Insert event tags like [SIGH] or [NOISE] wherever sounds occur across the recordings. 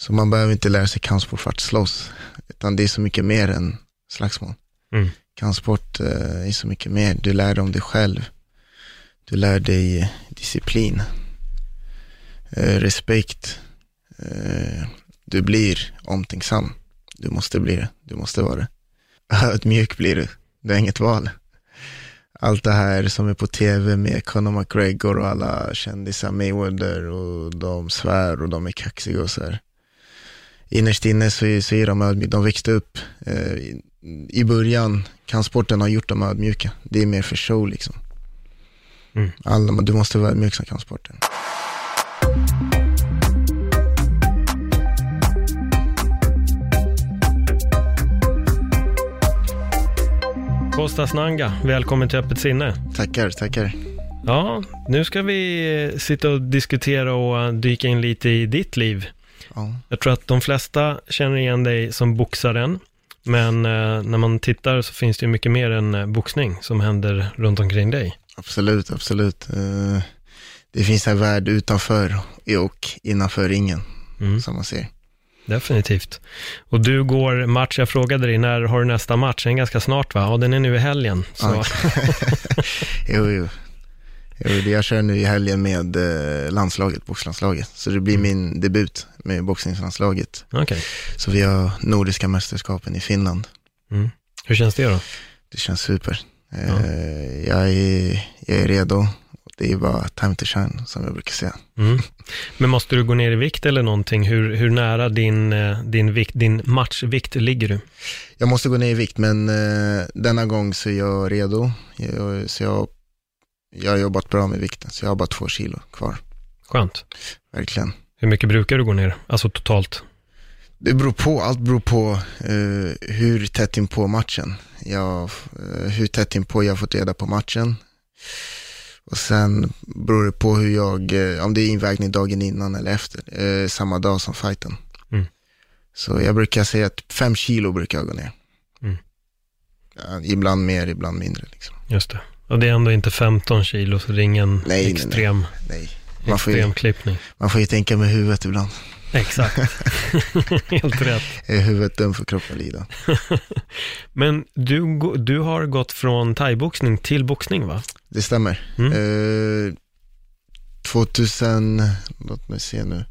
Så man behöver inte lära sig kampsport för att slåss, utan det är så mycket mer än slagsmål. Mm. Kampsport eh, är så mycket mer. Du lär dig om dig själv. Du lär dig disciplin, eh, respekt. Eh, du blir omtänksam. Du måste bli det. Du måste vara det. [LAUGHS] Ödmjuk blir du. Du har inget val. Allt det här som är på tv med Conor McGregor och alla kändisar, Mayweather och de svär och de är kaxiga och så här. Innerst inne så så är de ödmjuka. De växte upp. Eh, i, I början, kampsporten har gjort dem ödmjuka. Det är mer för show liksom. Mm. Alla, du måste vara ödmjuk som kampsporten. Kostas Nanga, välkommen till Öppet sinne. Tackar, tackar. Ja, nu ska vi sitta och diskutera och dyka in lite i ditt liv. Ja. Jag tror att de flesta känner igen dig som boxaren, men eh, när man tittar så finns det ju mycket mer än eh, boxning som händer runt omkring dig. Absolut, absolut. Eh, det finns en värld utanför och innanför ringen, Mm, som man ser. definitivt. Och du går match, jag frågade dig, när har du nästa match? Den är ganska snart va? Ja, den är nu i helgen. Så. [LAUGHS] [LAUGHS] Jo, jo. Jag kör nu i helgen med eh, landslaget, boxlandslaget. Så det blir Mm. min debut med boxningslandslaget. Okej. Så vi har Nordiska mästerskapen i Finland. Mm. Hur känns det då? Det känns super. Eh, Ja. jag, är, jag är redo. Det är bara time to shine, som jag brukar säga. Mm. [LAUGHS] Men måste du gå ner i vikt eller någonting? Hur, hur nära din, eh, din, vikt, din matchvikt ligger du? Jag måste gå ner i vikt, men denna gång så är jag redo. Jag, så jag, jag har jobbat bra med vikten, så jag har bara två kilo kvar. Skönt. Verkligen. Hur mycket brukar du gå ner? Alltså totalt? Det beror på, allt beror på eh, hur tätt in på matchen. Jag, eh, hur tätt in på jag fått reda på matchen. Och sen beror det på hur jag, eh, om det är invägning dagen innan eller efter, samma dag som fighten. Mm. Så jag brukar säga att fem kilo brukar jag gå ner. Mm. Ibland mer, ibland mindre. Liksom. Just det. Och det är ändå inte 15 kilo, så det är ingen Nej, nej, nej. extrem, Nej, man får, ju, extrem klippning. man får ju tänka med huvudet ibland. Exakt. [LAUGHS] [LAUGHS] Helt rätt. Är huvudet dum för kroppen lida? [LAUGHS] Men du, du har gått från thaiboxning till boxning va? Det stämmer. Mm. Eh, 2000, låt mig se nu.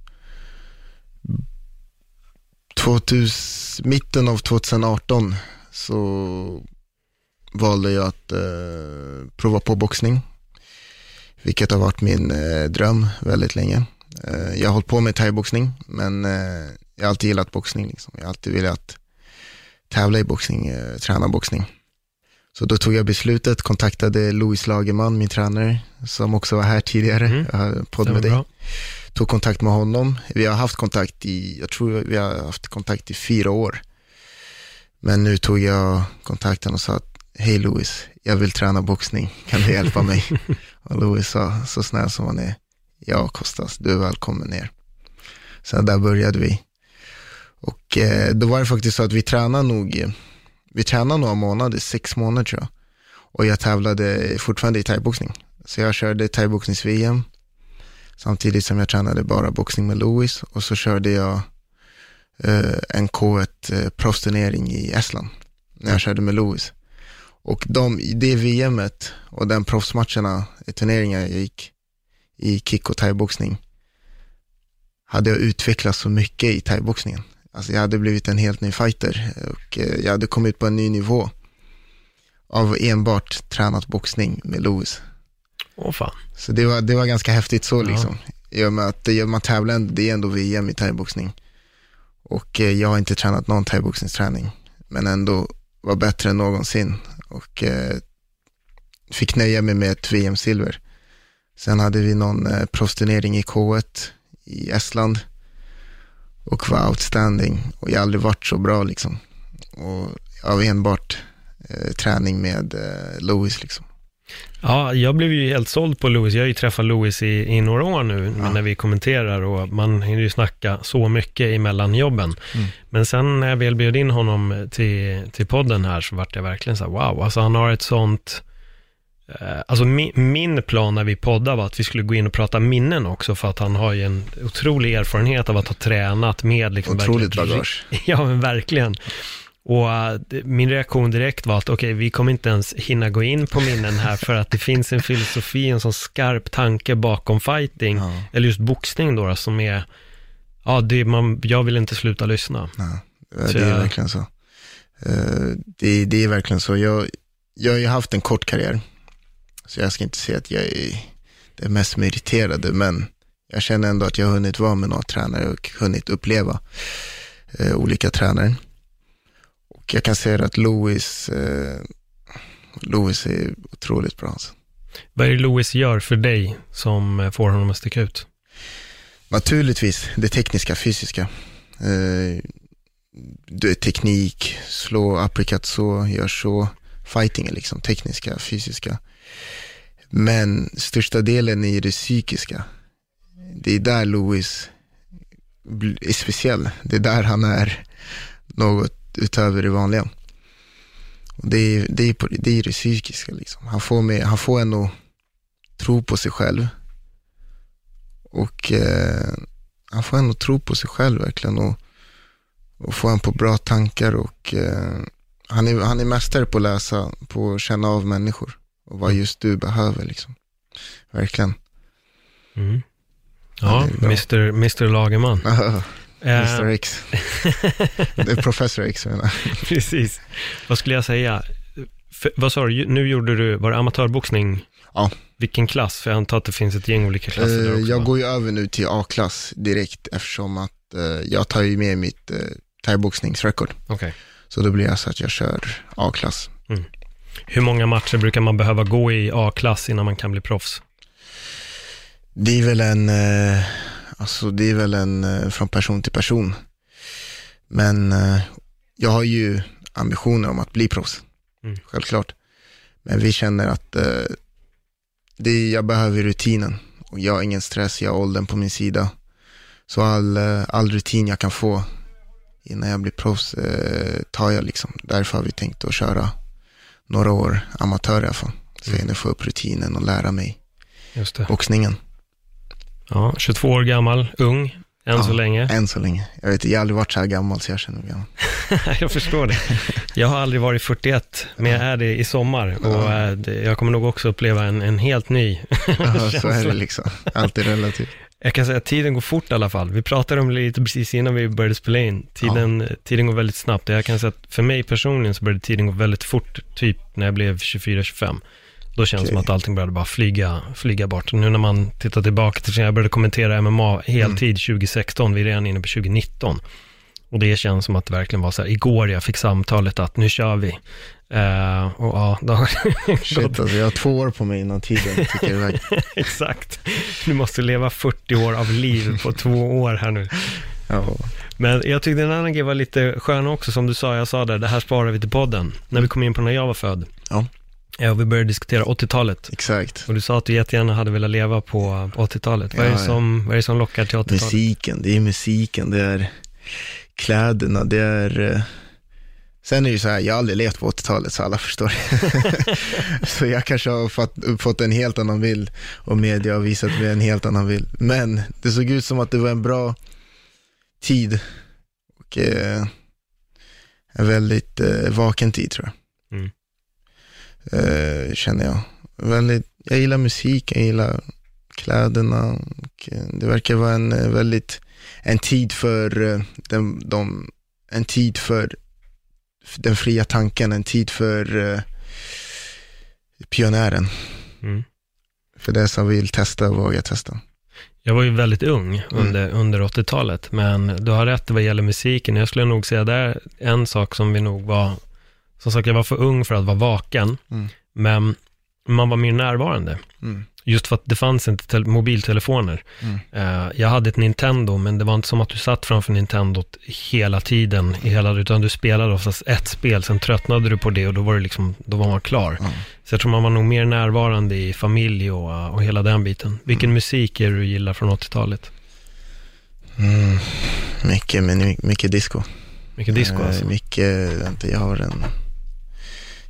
2000, mitten av 2018 så valde jag att eh, prova på boxning. Vilket har varit min eh, dröm väldigt länge. Eh, jag har hållit på med thaiboxning men eh, jag har alltid gillat boxning. Liksom. Jag har alltid velat tävla i boxning, eh, träna boxning. Så då tog jag beslutet, kontaktade Louis Lagerman, min tränare, som också var här tidigare, Mm. jag har podd med dig. bra. Tog kontakt med honom. Vi har haft kontakt i, jag tror vi har haft kontakt i fyra år. Men nu tog jag kontakten och sa att, hej Louis, jag vill träna boxning, kan du hjälpa mig? [LAUGHS] och Louis sa, så snäll som han är, ja Kostas, du är välkommen ner. Så där började vi. Och eh, då var det faktiskt så att vi tränade nog, vi tränade några månader, sex månader tror jag. Och jag tävlade fortfarande i thaiboxning. Så jag körde thaiboxnings-VM samtidigt som jag tränade bara boxning med Louis. Och så körde jag eh, en K1 eh, proffsturnering i Estland när jag körde med Louis. Och de, det VMet och den proffsmatcherna, i turneringar jag gick i kick och thaiboxning, hade jag utvecklats så mycket i thaiboxningen. Alltså jag hade blivit en helt ny fighter och eh, jag hade kommit på en ny nivå av enbart tränat boxning med Louis. Åh fan. Så det var, det var ganska häftigt så liksom. I och med att man tävlar, det är ändå VM i thaiboxning. Och eh, jag har inte tränat någon thaiboxningsträning, men ändå var bättre än någonsin. Och eh, fick nöja mig med ett VM-silver. Sen hade vi någon eh, proffsturnering i K1 i Estland och var outstanding. Och jag har aldrig varit så bra liksom. Och av enbart eh, träning med eh, Louis liksom. Ja, jag blev ju helt såld på Louis. Jag har ju träffat Louis i, i några år nu Ja. när vi kommenterar och man hinner ju snacka så mycket emellan jobben. Mm. Men sen när jag väl bjöd in honom till, till podden här så vart jag verkligen så här, wow, alltså han har ett sånt eh, Alltså min, min plan när vi poddade var att vi skulle gå in och prata minnen också för att han har ju en otrolig erfarenhet av att ha tränat med liksom Otroligt bagage. [LAUGHS] Ja, men verkligen. Och det- min reaktion direkt var att okej, vi kommer inte ens hinna gå in på minnen här för att det finns en filosofi, en sån skarp tanke bakom fighting, Ja. eller just boxning då, som är, ja, det, man, jag vill inte sluta lyssna. Ja, det är jag- verkligen så. Eh, Det, det är verkligen så. Jag, jag har ju haft en kort karriär, så jag ska inte säga att jag är den mest meriterade, men jag känner ändå att jag har hunnit vara med några tränare och hunnit uppleva eh, olika tränare. Och jag kan säga att Louis, eh, Louis är otroligt bra. Alltså. Vad är det Louis gör för dig som eh, får honom att sticka ut? Naturligtvis det tekniska, fysiska. Eh, det teknik, slå uppercut så, gör så. Fighting är liksom tekniska, fysiska. Men största delen är det psykiska. Det är där Louis är speciell. Det är där han är något utöver det vanliga. Och det, är, det, är på, det är det psykiska liksom. Han får, med, han får en att tro på sig själv. Och eh, han får ändå tro på sig själv verkligen och, och få en på bra tankar och eh, han, är, han är mästare på att läsa, på att känna av människor och vad just du behöver liksom. Verkligen. Mm. Ja. Mr. Mr. Lagerman. [LAUGHS] Eh, Mr X. [LAUGHS] det är Professor X menar. Precis. Vad skulle jag säga? För, vad sa du, nu gjorde du, var det amatörboxning? Ja. Vilken klass? För jag antar att det finns ett gäng olika klasser där Eh, också. jag går ju över nu till A-klass direkt eftersom att eh, jag tar ju med mitt eh, thaiboxningsrekord. Okej. Så då blir det så att jag kör A-klass. Hur många matcher brukar man behöva gå i A-klass innan man kan bli proffs? Det är väl en, alltså det är väl en eh, från person till person. Men eh, jag har ju ambitioner om att bli proffs, Mm. självklart. Men vi känner att eh, det, jag behöver rutinen och jag har ingen stress, jag har åldern på min sida. Så all, all rutin jag kan få innan jag blir proffs eh, tar jag liksom. Därför har vi tänkt att köra några år amatör i alla fall. Så Mm. jag hinner få upp rutinen och lära mig Just det. boxningen. Ja, 22 år gammal, ung, än Ja. så länge. Än så länge. Jag vet, jag har aldrig varit så här gammal så jag känner mig gammal. [LAUGHS] jag förstår det. Jag har aldrig varit 41, men jag är det i sommar. Och Ja. eh, jag kommer nog också uppleva en, en helt ny Ja, så [LAUGHS] är det liksom. Allt är relativt. Jag kan säga att tiden går fort i alla fall. Vi pratade om det lite precis innan vi började spela in. Tiden, tiden går väldigt snabbt. Jag kan säga att för mig personligen så började tiden gå väldigt fort, typ när jag blev 24-25. Då känns det som Okej. att allting började bara flyga, flyga bort. Nu när man tittar tillbaka till jag började kommentera MMA heltid 2016, vi är redan inne på 2019. Och det känns som att det verkligen var så här, igår jag fick samtalet att nu kör vi. Eh, och ja, då har [LAUGHS] Shit, gått alltså, jag har två år på mig innan tiden tickar iväg. [LAUGHS] Exakt. Du måste leva 40 år av liv på två år här nu. Ja, Men jag tyckte en annan grej var lite skön också, som du sa, jag sa där, det här sparar vi till podden. När vi kom in på när jag var född. Ja. Ja, och vi började diskutera 80-talet. exakt. Och du sa att du jättegärna hade velat leva på 80-talet. Vad, är det Ja, ja. som, vad är det som lockar till 80-talet? Musiken, det är musiken, det är kläderna, det är... eh, Sen är det ju så här, jag har aldrig levt på 80-talet så alla förstår. [LAUGHS] så jag kanske har fått, fått en helt annan bild och media har visat mig en helt annan bild. Men det såg ut som att det var en bra tid och eh, en väldigt eh, vaken tid tror jag. Mm. Eh, känner jag. Väldigt, jag gillar musik, jag gillar kläderna och eh, det verkar vara en eh, väldigt, en tid för eh, den, de, en tid för den fria tanken, en tid för eh, pionjären. Mm. För det som vill testa och våga testa. Jag var ju väldigt ung Mm. under, under 80-talet, men du har rätt vad gäller musiken. Jag skulle nog säga där en sak som vi nog var, som sagt jag var för ung för att vara vaken, Mm. men man var mer närvarande. Mm. Just för att det fanns inte tel- mobiltelefoner. Mm. Eh, jag hade ett Nintendo, men det var inte som att du satt framför Nintendot hela tiden, i hela, utan du spelade oftast ett spel, sen tröttnade du på det och då var, det liksom, då var man klar. Ja. Så jag tror man var nog mer närvarande i familj och, och hela den biten. Vilken musik är det du gillar från 80-talet? Mm. Mycket, men mycket disco. Mycket disco Eh, alltså. Mycket, vänta, jag har en,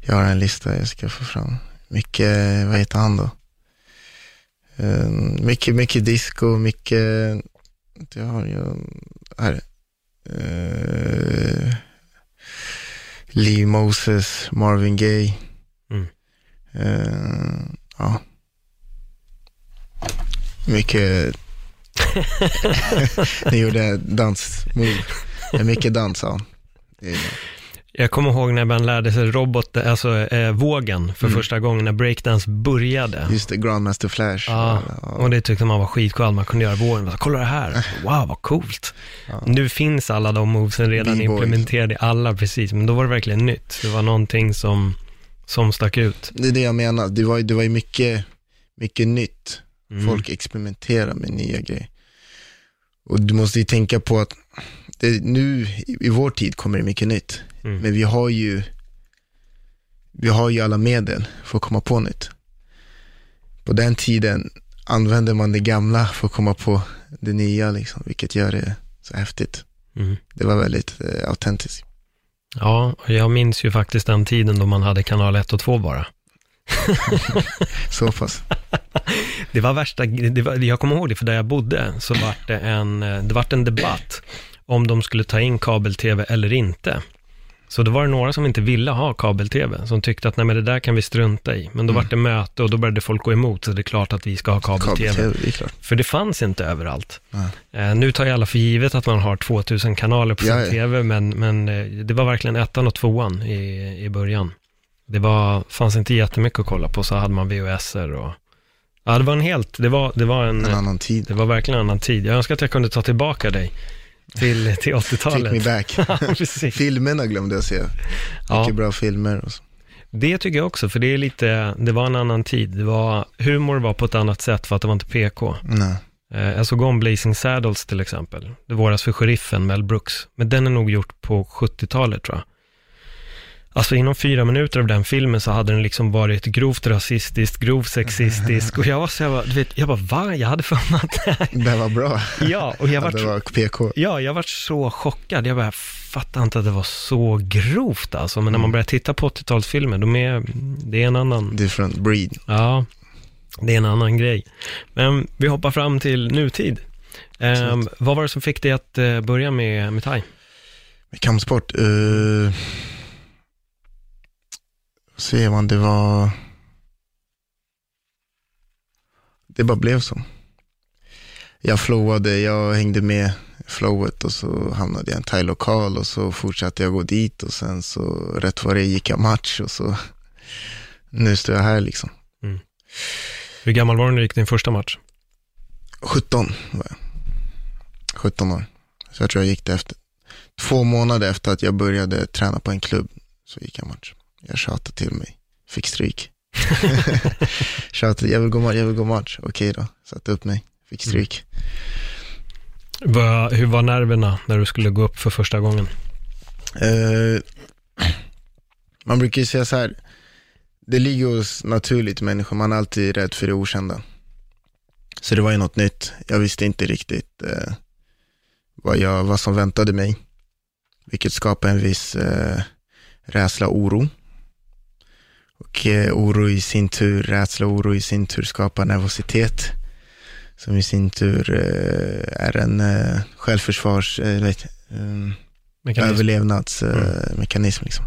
jag har en lista jag ska få fram. Mycket, vad heter han då? Eh, mycket, mycket disco, mycket, jag har ju, här. Uh, Lee Moses, Marvin Gaye. Mm. Eh, ja. Mycket, [LAUGHS] [LAUGHS] ni gjorde dansmove. Det Mycket dans, ja. Jag kommer ihåg när man lärde sig robot, alltså eh, vågen för Mm. första gången när breakdance började. Just det, Grandmaster Flash. Ja, och det tyckte man var skitcoolt, man kunde göra vågen. Sa, Kolla det här, [LAUGHS] wow vad coolt. Ja. Nu finns alla de movesen redan implementerade i alla, precis. Men då var det verkligen nytt. Det var någonting som, som stack ut. Det är det jag menar. Det var, det var ju mycket, mycket nytt. Mm. Folk experimenterar med nya grejer. Och du måste ju tänka på att det, nu i vår tid kommer det mycket nytt. Mm. Men vi har ju vi har ju alla medel för att komma på nytt. På den tiden använde man det gamla för att komma på det nya, liksom, vilket gör det så häftigt. Mm. Det var väldigt eh, autentiskt. Ja, jag minns ju faktiskt den tiden då man hade kanal 1 och 2 bara. [LAUGHS] Så pass. [LAUGHS] Det var värsta, det var, jag kommer ihåg det, för där jag bodde så var det en, eh, det vart en debatt om de skulle ta in kabel-tv eller inte. Så då var det några som inte ville ha kabel-tv, som tyckte att nej men det där kan vi strunta i. Men då Mm. vart det möte och då började folk gå emot, så det är klart att vi ska ha kabel-tv. Klart. För det fanns inte överallt. Eh, nu tar ju alla för givet att man har 2000 kanaler på sin Ja, ja. tv, men, men eh, det var verkligen ettan och tvåan i, i början. Det var, fanns inte jättemycket att kolla på, så hade man VHS-er och... Ja, det var en helt, det var, det var en, En annan tid. det var verkligen en annan tid. Jag önskar att jag kunde ta tillbaka dig till, till Take me 80-talet. back. [LAUGHS] Ja. Filmerna glömde jag se. Ja. Mycket bra filmer och så. Det tycker jag också, för det är lite, det var en annan tid. Det var, humor var på ett annat sätt för att det var inte PK. Nej. Eh, Jag såg om Blazing Saddles till exempel. Det våras för sheriffen, Mel Brooks. Men den är nog gjort på 70-talet tror jag. Alltså inom fyra minuter av den filmen så hade den liksom varit grovt rasistisk, grovt sexistisk [LAUGHS] och jag var så jag bara, du vet, jag bara va? Jag hade för mig att det här... Det var bra. Ja, och jag Att det var, var PK. ja, jag var så chockad. Jag bara, fattar inte att det var så grovt alltså. Men när man börjar titta på 80-talsfilmer, de är, det är en annan, Different breed. Ja, det är en annan grej. Men vi hoppar fram till nutid. Ehm, vad var det som fick dig att eh, börja med, med thai? Med kampsport. Uh, ser man, det var... Det bara blev så. Jag flowade, jag hängde med flowet och så hamnade jag i en thai-lokal och så fortsatte jag gå dit och sen så rätt vad det gick jag match och så nu står jag här liksom. Hur gammal var du när du gick din första match? 17 var jag. 17 år. Så jag tror jag gick det efter. Två månader efter att jag började träna på en klubb så gick jag match. Jag tjatade till mig. Fick stryk. [LAUGHS] tjatade, jag vill gå match, jag vill gå match. Okej då, satte upp mig. Fick stryk. Vad- hur var nerverna när du skulle gå upp för första gången? Eh, man brukar ju säga så här, det ligger oss naturligt människor, man är alltid rädd för det okända. Så det var ju något nytt. Jag visste inte riktigt eh, vad, jag, vad som väntade mig. Vilket skapade en viss eh, rädsla och oro. Och eh, oro i sin tur, rädsla och oro i sin tur skapar nervositet. Som i sin tur eh, är en eh, självförsvars, vet, Mekanism? överlevnadsmekanism. liksom.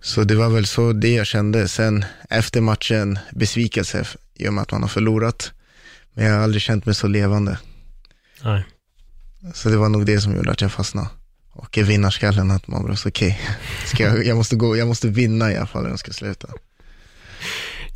Så det var väl så det jag kände. Sen efter matchen, besvikelse i och med att man har förlorat. Men jag har aldrig känt mig så levande. Nej. Så det var nog det som gjorde att jag fastnade. Och vinnarskallen, att man bara, okej, Ska jag, jag, måste gå, jag måste vinna i alla fall när jag ska sluta.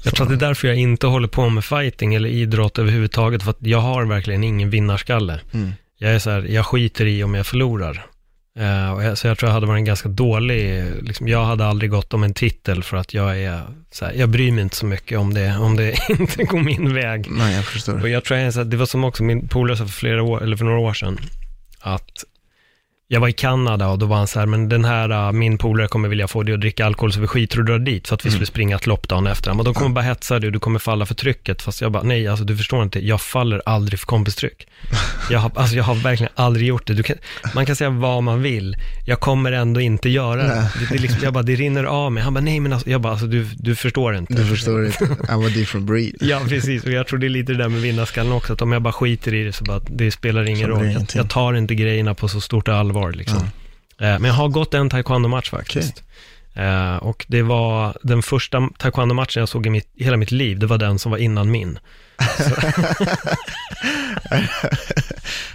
Jag tror att det är därför jag inte håller på med fighting eller idrott överhuvudtaget, för att jag har verkligen ingen vinnarskalle. Mm. Jag är så här, jag skiter i om jag förlorar. Jag, så jag tror jag hade varit en ganska dålig, liksom, jag hade aldrig gått om en titel för att jag är, så här, jag bryr mig inte så mycket om det, om det [LAUGHS] inte går min väg. Nej, jag förstår. Och jag tror jag, så här, det var som också min polare sa för flera år, eller för några år sedan, att jag var i Kanada och då var han så här, men den här, uh, min polare kommer vilja få dig att dricka alkohol så vi skiter och drar dit för att vi Mm. skulle springa ett lopp dagen efter. Men de kommer bara hetsa dig och du kommer falla för trycket. Fast jag bara, nej, alltså du förstår inte, jag faller aldrig för kompistryck. [LAUGHS] Jag har, alltså jag har verkligen aldrig gjort det. Kan, man kan säga vad man vill, jag kommer ändå inte göra det. Det, det liksom, jag bara, det rinner av mig. Han bara, nej men alltså, jag bara, alltså du, du förstår inte. Du förstår inte. I'm a different breed. [LAUGHS] Ja, precis. Och jag tror det är lite det där med vinnarskallen också, att om jag bara skiter i det så bara, det spelar ingen roll. Jag, jag tar inte grejerna på så stort allvar liksom. Eh, Men jag har gått en taekwondo-match faktiskt. Eh, och det var den första taekwondo-matchen jag såg i, mitt, i hela mitt liv, det var den som var innan min. [LAUGHS]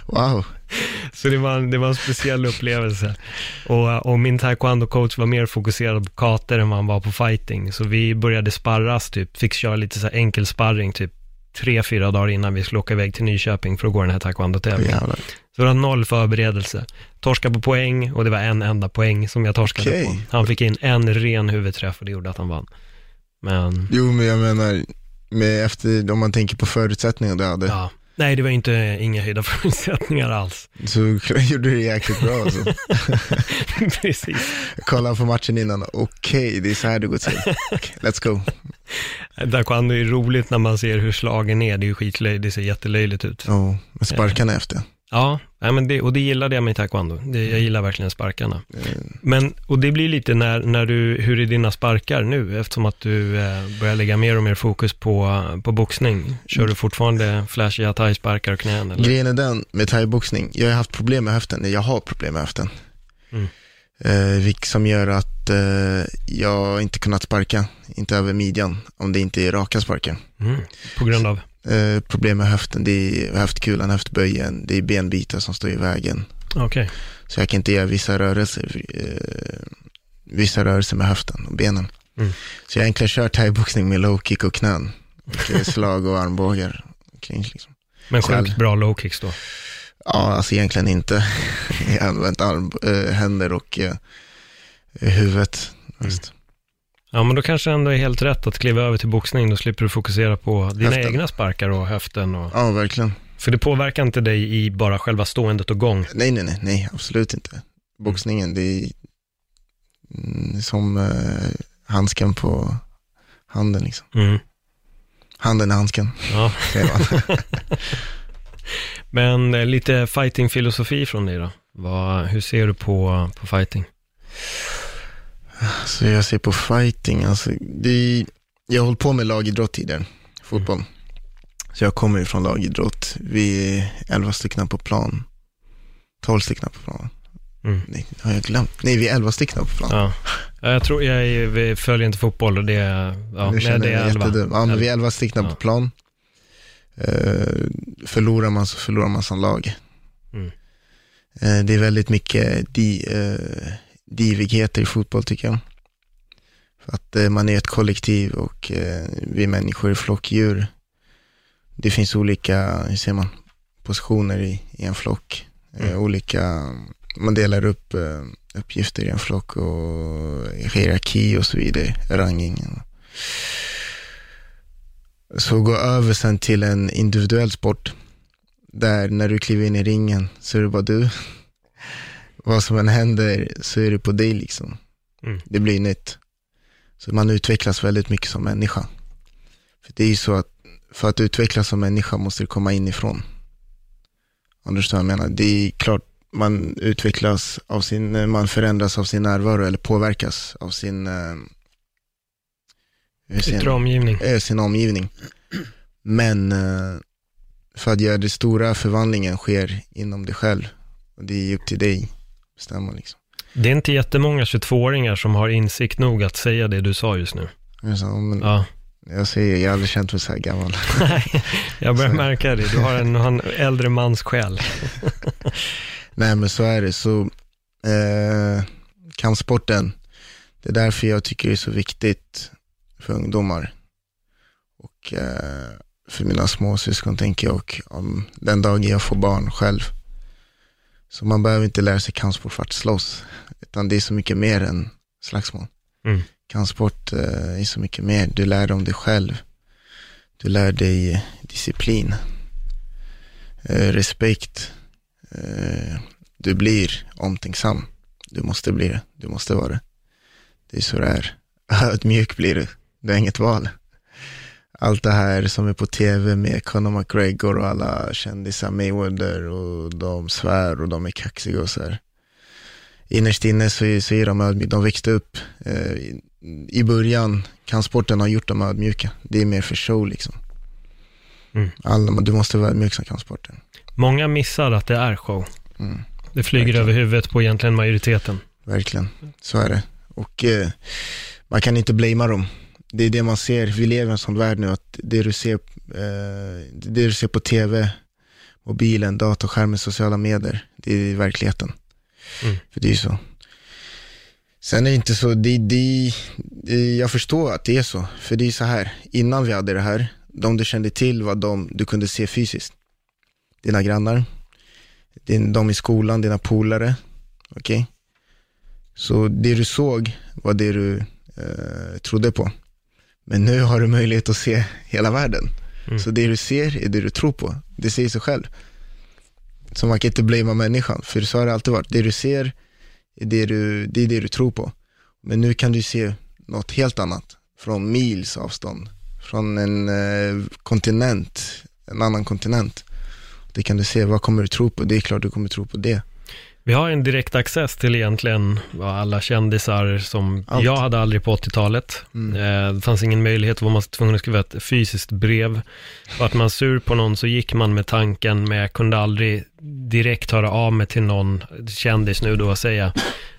Wow. Så det var, en- det var en speciell upplevelse. Och, och min taekwondo-coach var mer fokuserad på kater än vad han var på fighting. Så vi började sparras, typ, fick köra lite så här enkel sparring, typ tre, fyra dagar innan vi skulle åka iväg till Nyköping för att gå den här taekwondo-tävlingen. Så det var noll förberedelse. Torska på poäng och det var en enda poäng som jag torskade Okej. på. Han fick in en ren huvudträff och det gjorde att han vann. Men, Jo, men jag menar, med efter, om man tänker på förutsättningar du hade, ja. Nej, det var inte inga höjda [LAUGHS] förutsättningar alls. så [LAUGHS] gjorde du det jäkligt bra alltså. [LAUGHS] Precis. Kolla på matchen innan, okej, det är så här det går till. Okej, let's go. Taekwondo är roligt när man ser hur slagen är. Det är ju skitlöjligt, det ser jättelöjligt ut. Ja, med sparkarna efter. Ja, nej, men det, och det gillade jag med taekwondo. Det, jag gillar verkligen sparkarna. Eh, Men, och det blir lite när, när du, hur är dina sparkar nu? Eftersom att du eh, börjar lägga mer och mer fokus på, på boxning. Kör du fortfarande flashiga thai-sparkar och knän? Eller? Grejen är den med thaiboxning, jag har haft problem med höften, jag har problem med höften. Mm. Eh, vilket som gör att eh, jag inte kunnat sparka, inte över midjan, om det inte är raka sparkar. Mm. På grund av? Eh, problem med höften, det är höftkulan, höftböjen, det är benbitar som står i vägen. Okej. Så jag kan inte göra vissa rörelser, eh, vissa rörelser med höften och benen. Mm. Så jag har egentligen kört thaiboxning med low kick och knän. Och slag och armbågar. Clinch liksom. Men sjukt bra low kicks då? Ja, alltså egentligen inte. [LAUGHS] Jag har använt arm, äh, händer och äh, huvudet. Just. Ja, men då kanske ändå är helt rätt att kliva över till boxning. Då slipper du fokusera på dina Höften. egna sparkar och höften. Och, Ja, verkligen. för det påverkar inte dig i bara själva ståendet och gång. Nej, nej, nej, nej, absolut inte. Boxningen, det är mm, som äh, handsken på handen liksom. Mm. Handen i handsken, Ja. [LAUGHS] [LAUGHS] Men eh, lite fighting-filosofi från dig då? Vad, hur ser du på, på fighting? Så jag ser på fighting, alltså, det jag har hållit på med lagidrott tidigare, fotboll. Så jag kommer ifrån lagidrott. Vi är elva stycken på plan. Tolv stycken på plan. Mm. Nej, har jag glömt? Nej, vi är elva stycken på plan. Ja. Jag tror, jag är- vi följer inte fotboll och det är, ja, Nu nej, det är mig elva. jättedum. Ja, men vi är elva stycken Ja. på plan. Eh, förlorar man så förlorar man som lag. Mm. Eh, det är väldigt mycket di, eh, divigheter i fotboll tycker jag. För att eh, man är ett kollektiv och eh, vi människor är flockdjur. Det finns olika, hur ser man, positioner i, i en flock. Eh, Mm. olika, man delar upp uppgifter i en flock och hierarki och så vidare, ranging. Så gå över sen till en individuell sport. Där när du kliver in i ringen så är det bara du. Vad som än händer så är det på dig liksom. Mm. Det blir nytt. Så man utvecklas väldigt mycket som människa. För det är ju så att för att utvecklas som människa måste du komma inifrån. Vad jag menar. Det är klart man utvecklas av sin, man förändras av sin närvaro eller påverkas av sin, eh, Yttre man? omgivning. eh, sin omgivning. Men eh, för att göra det stora förvandlingen sker inom dig själv. Och det är upp till dig bestämma liksom. Det är inte jättemånga 22-åringar som har insikt nog att säga det du sa just nu. Jag, sa, men, Ja, jag säger, jag har aldrig känt mig så här gammal. Nej, jag börjar Så- märka det. Du har en, en äldre mans själ. [LAUGHS] Nej men så är det. Så eh, kampsporten, det är därför jag tycker det är så viktigt för ungdomar. Och eh, för mina småsyskon tänker jag och om den dagen jag får barn själv Så man behöver inte lära sig kampsport för att slåss, utan det är så mycket mer än slagsmål. Mm. Kampsport eh, är så mycket mer. Du lär dig om dig själv. Du lär dig disciplin, eh, respekt. Eh, du blir omtänksam. Du måste bli det. Du måste vara det. Det är så det är. [LAUGHS] Ödmjuk blir du. Du har inget val. Allt det här som är på tv med Conor McGregor och alla kändisar, Mayweather och de svär och de är kaxiga och så här. Innerst inne så så är de ödmjuka. De växte upp. Eh, i, början, kampsporten har gjort dem ödmjuka. Det är mer för show liksom. Mm. Alla, du måste vara ödmjuk som kampsporten. Många missar att det är show. Mm. Det flyger Verkligen. över huvudet på egentligen majoriteten. Verkligen, så är det. Och eh, man kan inte blamea dem. Det är det man ser, vi lever i en sån värld nu att det du ser, eh, det du ser på tv, mobilen, datorskärmen, sociala medier, det är verkligheten. Mm. För det är ju så. Sen är det inte så, det, det, jag förstår att det är så. För det är så här, innan vi hade det här, de du kände till var de du kunde se fysiskt. Dina grannar, din, de i skolan, dina polare, okej? Så det du såg var det du eh, trodde på. Men nu har du möjlighet att se hela världen. Mm. Så det du ser är det du tror på. Det säger sig själv. Så man kan inte blamea människan, för så har det alltid varit. Det du ser är det du, det är det du tror på. Men nu kan du se något helt annat, från mils avstånd, från en eh, kontinent, en annan kontinent. Det kan du se, vad kommer du tro på? Det är klart du kommer tro på det. Vi har en direkt access till egentligen alla kändisar som Allt. jag hade aldrig på 80-talet. Mm. Eh, Det fanns ingen möjlighet, var man tvungen att skriva ett fysiskt brev. Vart man sur på någon så gick man med tanken, men jag kunde aldrig direkt höra av mig till någon kändis nu då, säga,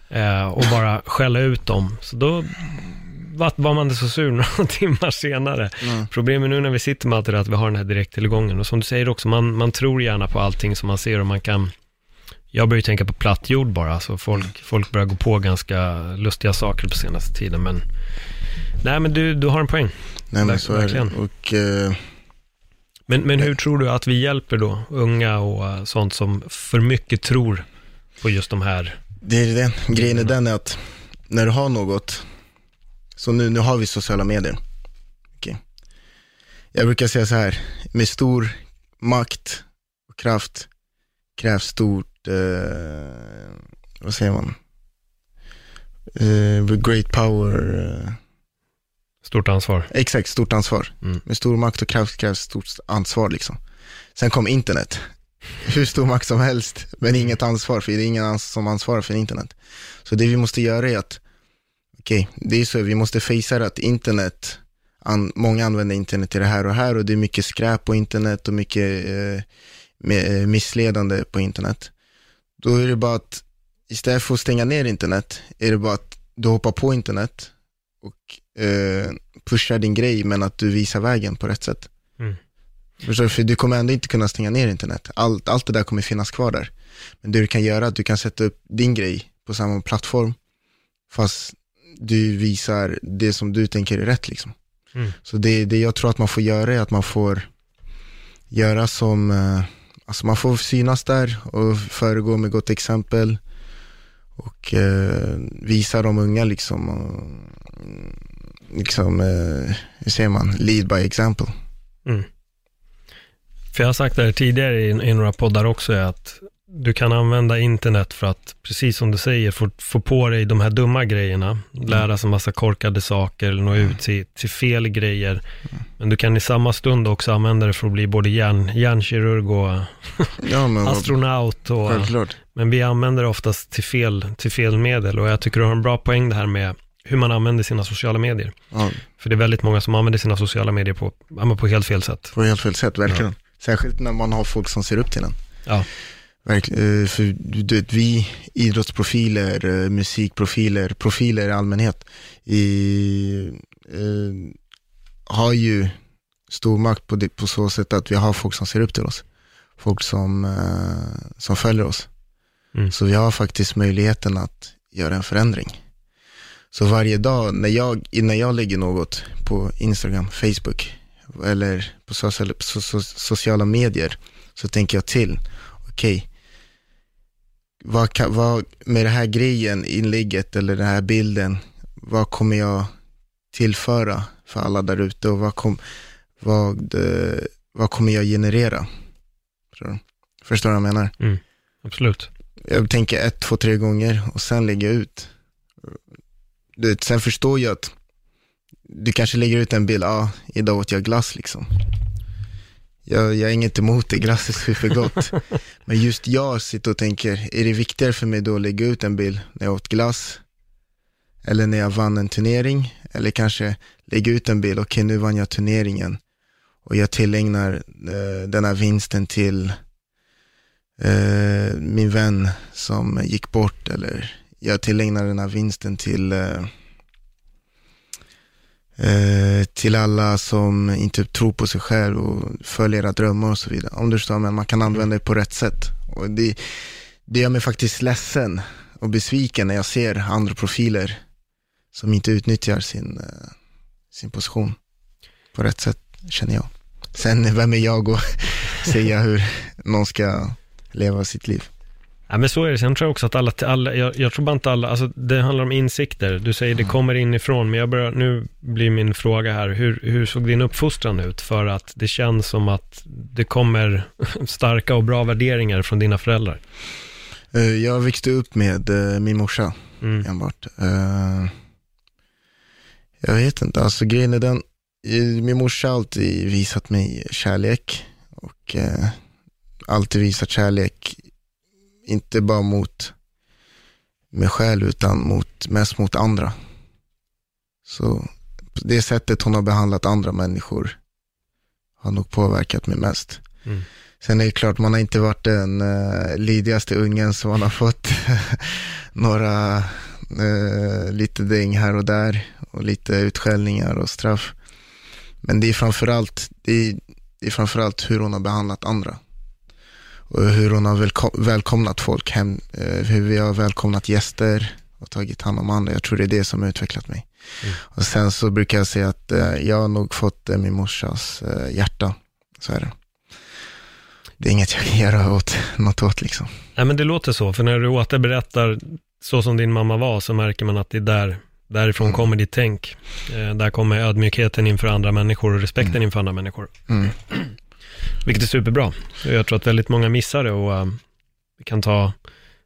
eh, och bara skälla ut dem. Så då var var man inte så sur [LAUGHS] några timmar senare. Mm. Problemet nu när vi sitter med allt det där, att vi har den här direkttillgången. Och som du säger också, man, man tror gärna på allting som man ser och man kan... Jag börjar ju tänka på platt jord bara, så folk, folk börjar gå på ganska lustiga saker på senaste tiden. Men, nej men du, du har en poäng. Nej men Verk- så är det. Och eh, Men, men hur tror du att vi hjälper då unga och eh, sånt som för mycket tror på just de här? det är den, grejen är den är att när du har något, så nu, nu har vi sociala medier. Okej. Jag brukar säga så här, med stor makt och kraft krävs stort, eh, vad säger man? Eh, with great power, eh, Stort ansvar. exakt, stort ansvar. Mm. Med stor makt och kraft krävs stort ansvar liksom. Sen kom internet. Hur stor makt som helst, men inget ansvar, för det är ingen som ansvarar för internet. Så det vi måste göra är att, okej, det är så, vi måste fejsa att internet, an, många använder internet till det här och här och det är mycket skräp på internet och mycket eh, eh, missledande på internet. Då är det bara att istället för att stänga ner internet, är det bara att du hoppar på internet och eh, pushar din grej, men att du visar vägen på rätt sätt. Mm. Förstår du? För du kommer ändå inte kunna stänga ner internet. Allt, allt det där kommer finnas kvar där. Men det du kan göra är att du kan sätta upp din grej på samma plattform, fast du visar det som du tänker är rätt liksom. Mm. Så det, det jag tror att man får göra är att man får göra som, eh, alltså man får synas där och föregå med gott exempel och eh, visa de unga liksom, och, mm, liksom, eh, hur säger man, lead by example. Mm. För jag har sagt det här tidigare i, i några poddar också, att du kan använda internet för att, precis som du säger, få, få på dig de här dumma grejerna, lära sig massa korkade saker, nå ut till, till fel grejer. Men du kan i samma stund också använda det för att bli både hjärn, hjärnkirurg och [LAUGHS] Ja men astronaut. Och, självklart. men vi använder det oftast till fel, till fel medel och jag tycker du har en bra poäng det här med hur man använder sina sociala medier. Ja, För det är väldigt många som använder sina sociala medier på, ja, på helt fel sätt. på helt fel sätt, verkligen. Särskilt när man har folk som ser upp till en. Ja. Verkligen, eh, för du vet, vi idrottsprofiler, eh, musikprofiler, profiler i allmänhet i, eh, har ju stor makt på, det, på så sätt att vi har folk som ser upp till oss. Folk som, eh, som följer oss. Mm. Så vi har faktiskt möjligheten att göra en förändring. Så varje dag när jag, innan jag lägger något på Instagram, Facebook eller på sociala, so, so, sociala medier så tänker jag till, okej, vad, kan, vad, med det här grejen, inlägget eller den här bilden, vad kommer jag tillföra för alla där ute och vad, kom, vad, eh, vad kommer jag generera? Förstår du vad jag menar? Mm, absolut. Jag tänker ett, två, tre gånger och sen lägger jag ut. Du, sen förstår jag att du kanske lägger ut en bild, ja, ah, idag åt jag glass liksom. Jag, jag är inget emot det, glass är supergott. [LAUGHS] Men just jag sitter och tänker, är det viktigare för mig då att lägga ut en bild när jag åt glass? Eller när jag vann en turnering? Eller kanske lägga ut en bild, okej nu vann jag turneringen. Och jag tillägnar eh, den här vinsten till eh, min vän som gick bort. Eller jag tillägnar den här vinsten till eh, Eh, till alla som inte tror på sig själv och följer era drömmar och så vidare. Om du förstår, men man kan använda det på rätt sätt. Och det, det gör mig faktiskt ledsen och besviken när jag ser andra profiler som inte utnyttjar sin, eh, sin position på rätt sätt, känner jag. Sen, vem är jag att [LAUGHS] säga hur någon ska leva sitt liv? Ja, men så är det. Sen tror jag också att alla, alla jag, jag, tror bara inte alla, alltså det handlar om insikter. Du säger det kommer inifrån, men jag börjar, nu blir min fråga här, hur, hur såg din uppfostran ut? För att det känns som att det kommer [LAUGHS] starka och bra värderingar från dina föräldrar. Eh, jag växte upp med eh, min morsa mm. enbart. Eh, jag vet inte, alltså grejen är den, min morsa har alltid visat mig kärlek och alltid visat kärlek inte bara mot mig själv utan mot, mest mot andra. Så det sättet hon har behandlat andra människor har nog påverkat mig mest. Mm. Sen är det klart, man har inte varit den uh, lydigaste ungen som man har fått [LAUGHS] några uh, lite däng här och där och lite utskällningar och straff. Men det är framförallt, det är, det är framförallt hur hon har behandlat andra och hur hon har välkomnat folk hem, eh, hur vi har välkomnat gäster och tagit hand om andra. Jag tror det är det som har utvecklat mig. Mm. Och sen så brukar jag säga att eh, jag har nog fått min morsas eh, hjärta. Så är det. Det är inget jag kan [LAUGHS] göra åt, något åt liksom. Nej men det låter så, för när du återberättar så som din mamma var så märker man att det är där, därifrån mm. kommer ditt tänk. där kommer ödmjukheten inför andra människor och respekten mm. inför andra människor. Mm. Vilket är superbra. Jag tror att väldigt många missar det och um, det kan ta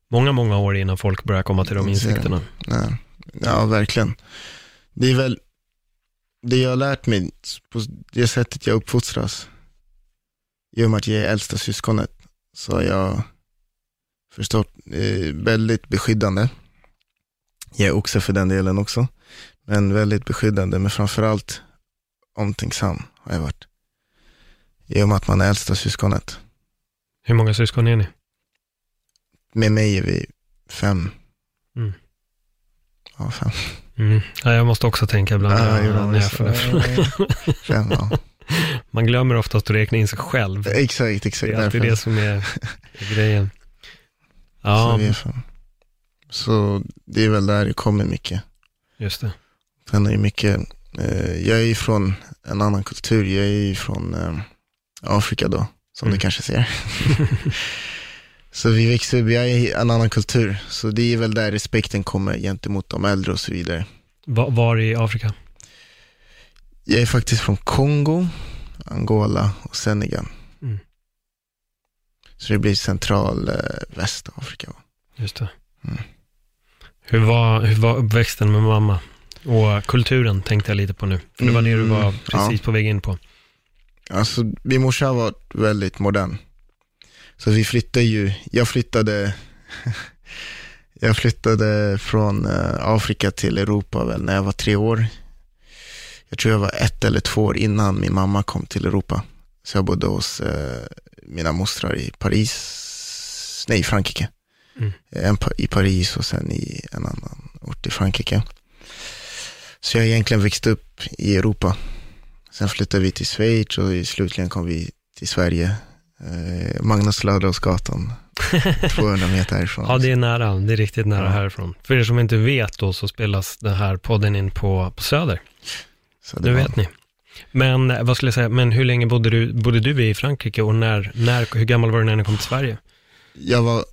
många, många år innan folk börjar komma till de insikterna. Ja, ja, verkligen. Det är väl det jag har lärt mig på det sättet jag uppfostras. I och med att jag är äldsta syskonet så har jag förstått, eh, väldigt beskyddande. Jag är också för den delen också. Men väldigt beskyddande, men framförallt omtänksam har jag varit. I och med att man är äldsta syskonet. Hur många syskon är ni? Med mig är vi fem. Mm. Ja, fem. Mm. Ja, jag måste också tänka ibland ja, när jag får fem, ja. [LAUGHS] Man glömmer oftast att räkna in sig själv. Exakt, exakt. Det är alltid det som är, [LAUGHS] är grejen. Ja. Så, så det är väl där det kommer mycket. Just det. Sen är mycket, eh, jag är ju från en annan kultur. Jag är ju från eh, Afrika då, som mm. du kanske ser. [LAUGHS] [LAUGHS] så vi växer upp, vi är i en annan kultur, så det är väl där respekten kommer gentemot de äldre och så vidare. Va, var i Afrika? Jag är faktiskt från Kongo, Angola och Senegal. Mm. Så det blir central eh, Västafrika. Just det. Mm. Hur, var, hur var uppväxten med mamma? Och kulturen tänkte jag lite på nu. För det var det du var mm, precis ja. på väg in på. Alltså min morsa varit väldigt modern. Så vi flyttade ju, jag flyttade, [LAUGHS] jag flyttade från eh, Afrika till Europa väl när jag var tre år. Jag tror jag var ett eller två år innan min mamma kom till Europa. Så jag bodde hos eh, mina mostrar i Paris, nej Frankrike. Mm. En i Paris och sen i en annan ort i Frankrike. Så jag egentligen växt upp i Europa. Sen flyttade vi till Schweiz och slutligen kom vi till Sverige. Eh, Magnus Ladulåsgatan, 200 [LAUGHS] meter härifrån. ja, det är nära. Det är riktigt nära ja. härifrån. För er som inte vet då så spelas den här podden in på, på Söder. Så det vet ni. Men vad skulle jag säga, men hur länge bodde du, bodde du i Frankrike och när, när, hur gammal var du när ni kom till Sverige? Jag var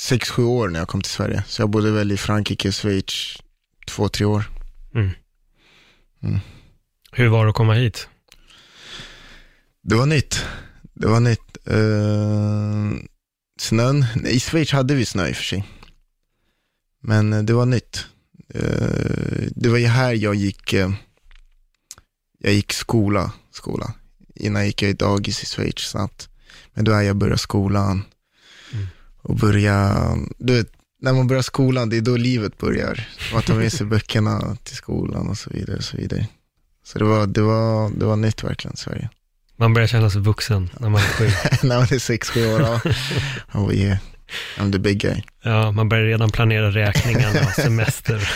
sex, sju år när jag kom till Sverige. Så jag bodde väl i Frankrike Schweiz två, tre år. Mm. Mm. Hur var det att komma hit? Det var nytt. Det var nytt. Uh, snön, i Schweiz hade vi snö i och för sig. Men uh, det var nytt. Uh, det var ju här jag gick, uh, jag gick skola, skola. Innan gick jag i dagis i Schweiz snabbt. Men då är jag började skolan. Mm. Och börja, du vet, när man börjar skolan, det är då livet börjar. Man tar med sig böckerna till skolan och så vidare. Och så vidare. Så det var, det var, det var nytt verkligen, Sverige. Man börjar känna sig vuxen när man är sju. [LAUGHS] när man är sex, sju år, ja. Oh yeah, I'm the big guy. Ja, man börjar redan planera räkningarna semester.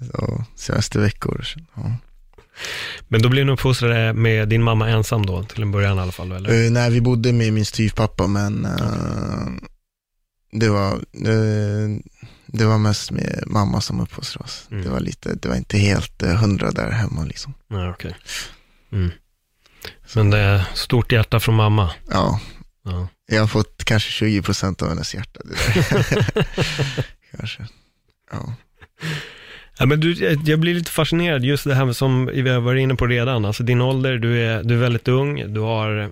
[LAUGHS] så, semesterveckor. Ja. Men då blev ni uppfostrade med din mamma ensam då, till en början i alla fall? Eller? Uh, nej, vi bodde med min styvpappa, men uh, det, var, uh, det var mest med mamma som uppfostrade oss. Mm. Det var lite, det var inte helt uh, hundra där hemma liksom. Nej, okej. Mm. Men det är stort hjärta från mamma. Ja, Ja. jag har fått kanske 20 procent av hennes hjärta. [LAUGHS] Kanske. Ja. Ja, men du, jag- blir lite fascinerad just det här som vi har varit inne på redan. Alltså din ålder, du är, du är väldigt ung, du har eh,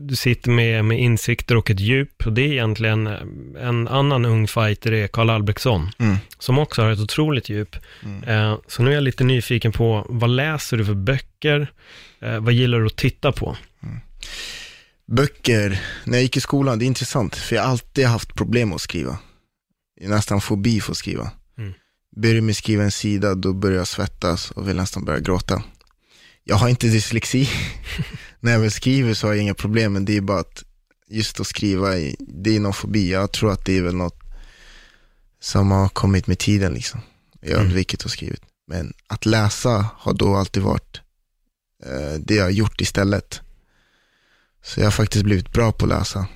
du sitter med, med insikter och ett djup. Och det är egentligen eh, en annan ung fighter, är Karl Albrektsson, Mm. som också har ett otroligt djup. Mm. Eh, så nu är jag lite nyfiken på, vad läser du för böcker? Eh, vad gillar du att titta på? Böcker, när jag gick i skolan, det är intressant, för jag har alltid haft problem att skriva. Jag nästan fobi för att skriva. Mm. Börjar med skriva en sida, då börjar jag svettas och vill nästan börja gråta. Jag har inte dyslexi. [LAUGHS] när jag väl skriver så har jag inga problem, men det är bara att just att skriva, det är någon fobi. Jag tror att det är väl något som har kommit med tiden liksom. Jag har Mm. undvikit att skriva. Men att läsa har då alltid varit eh, det jag har gjort istället. Så jag har faktiskt blivit bra på att läsa.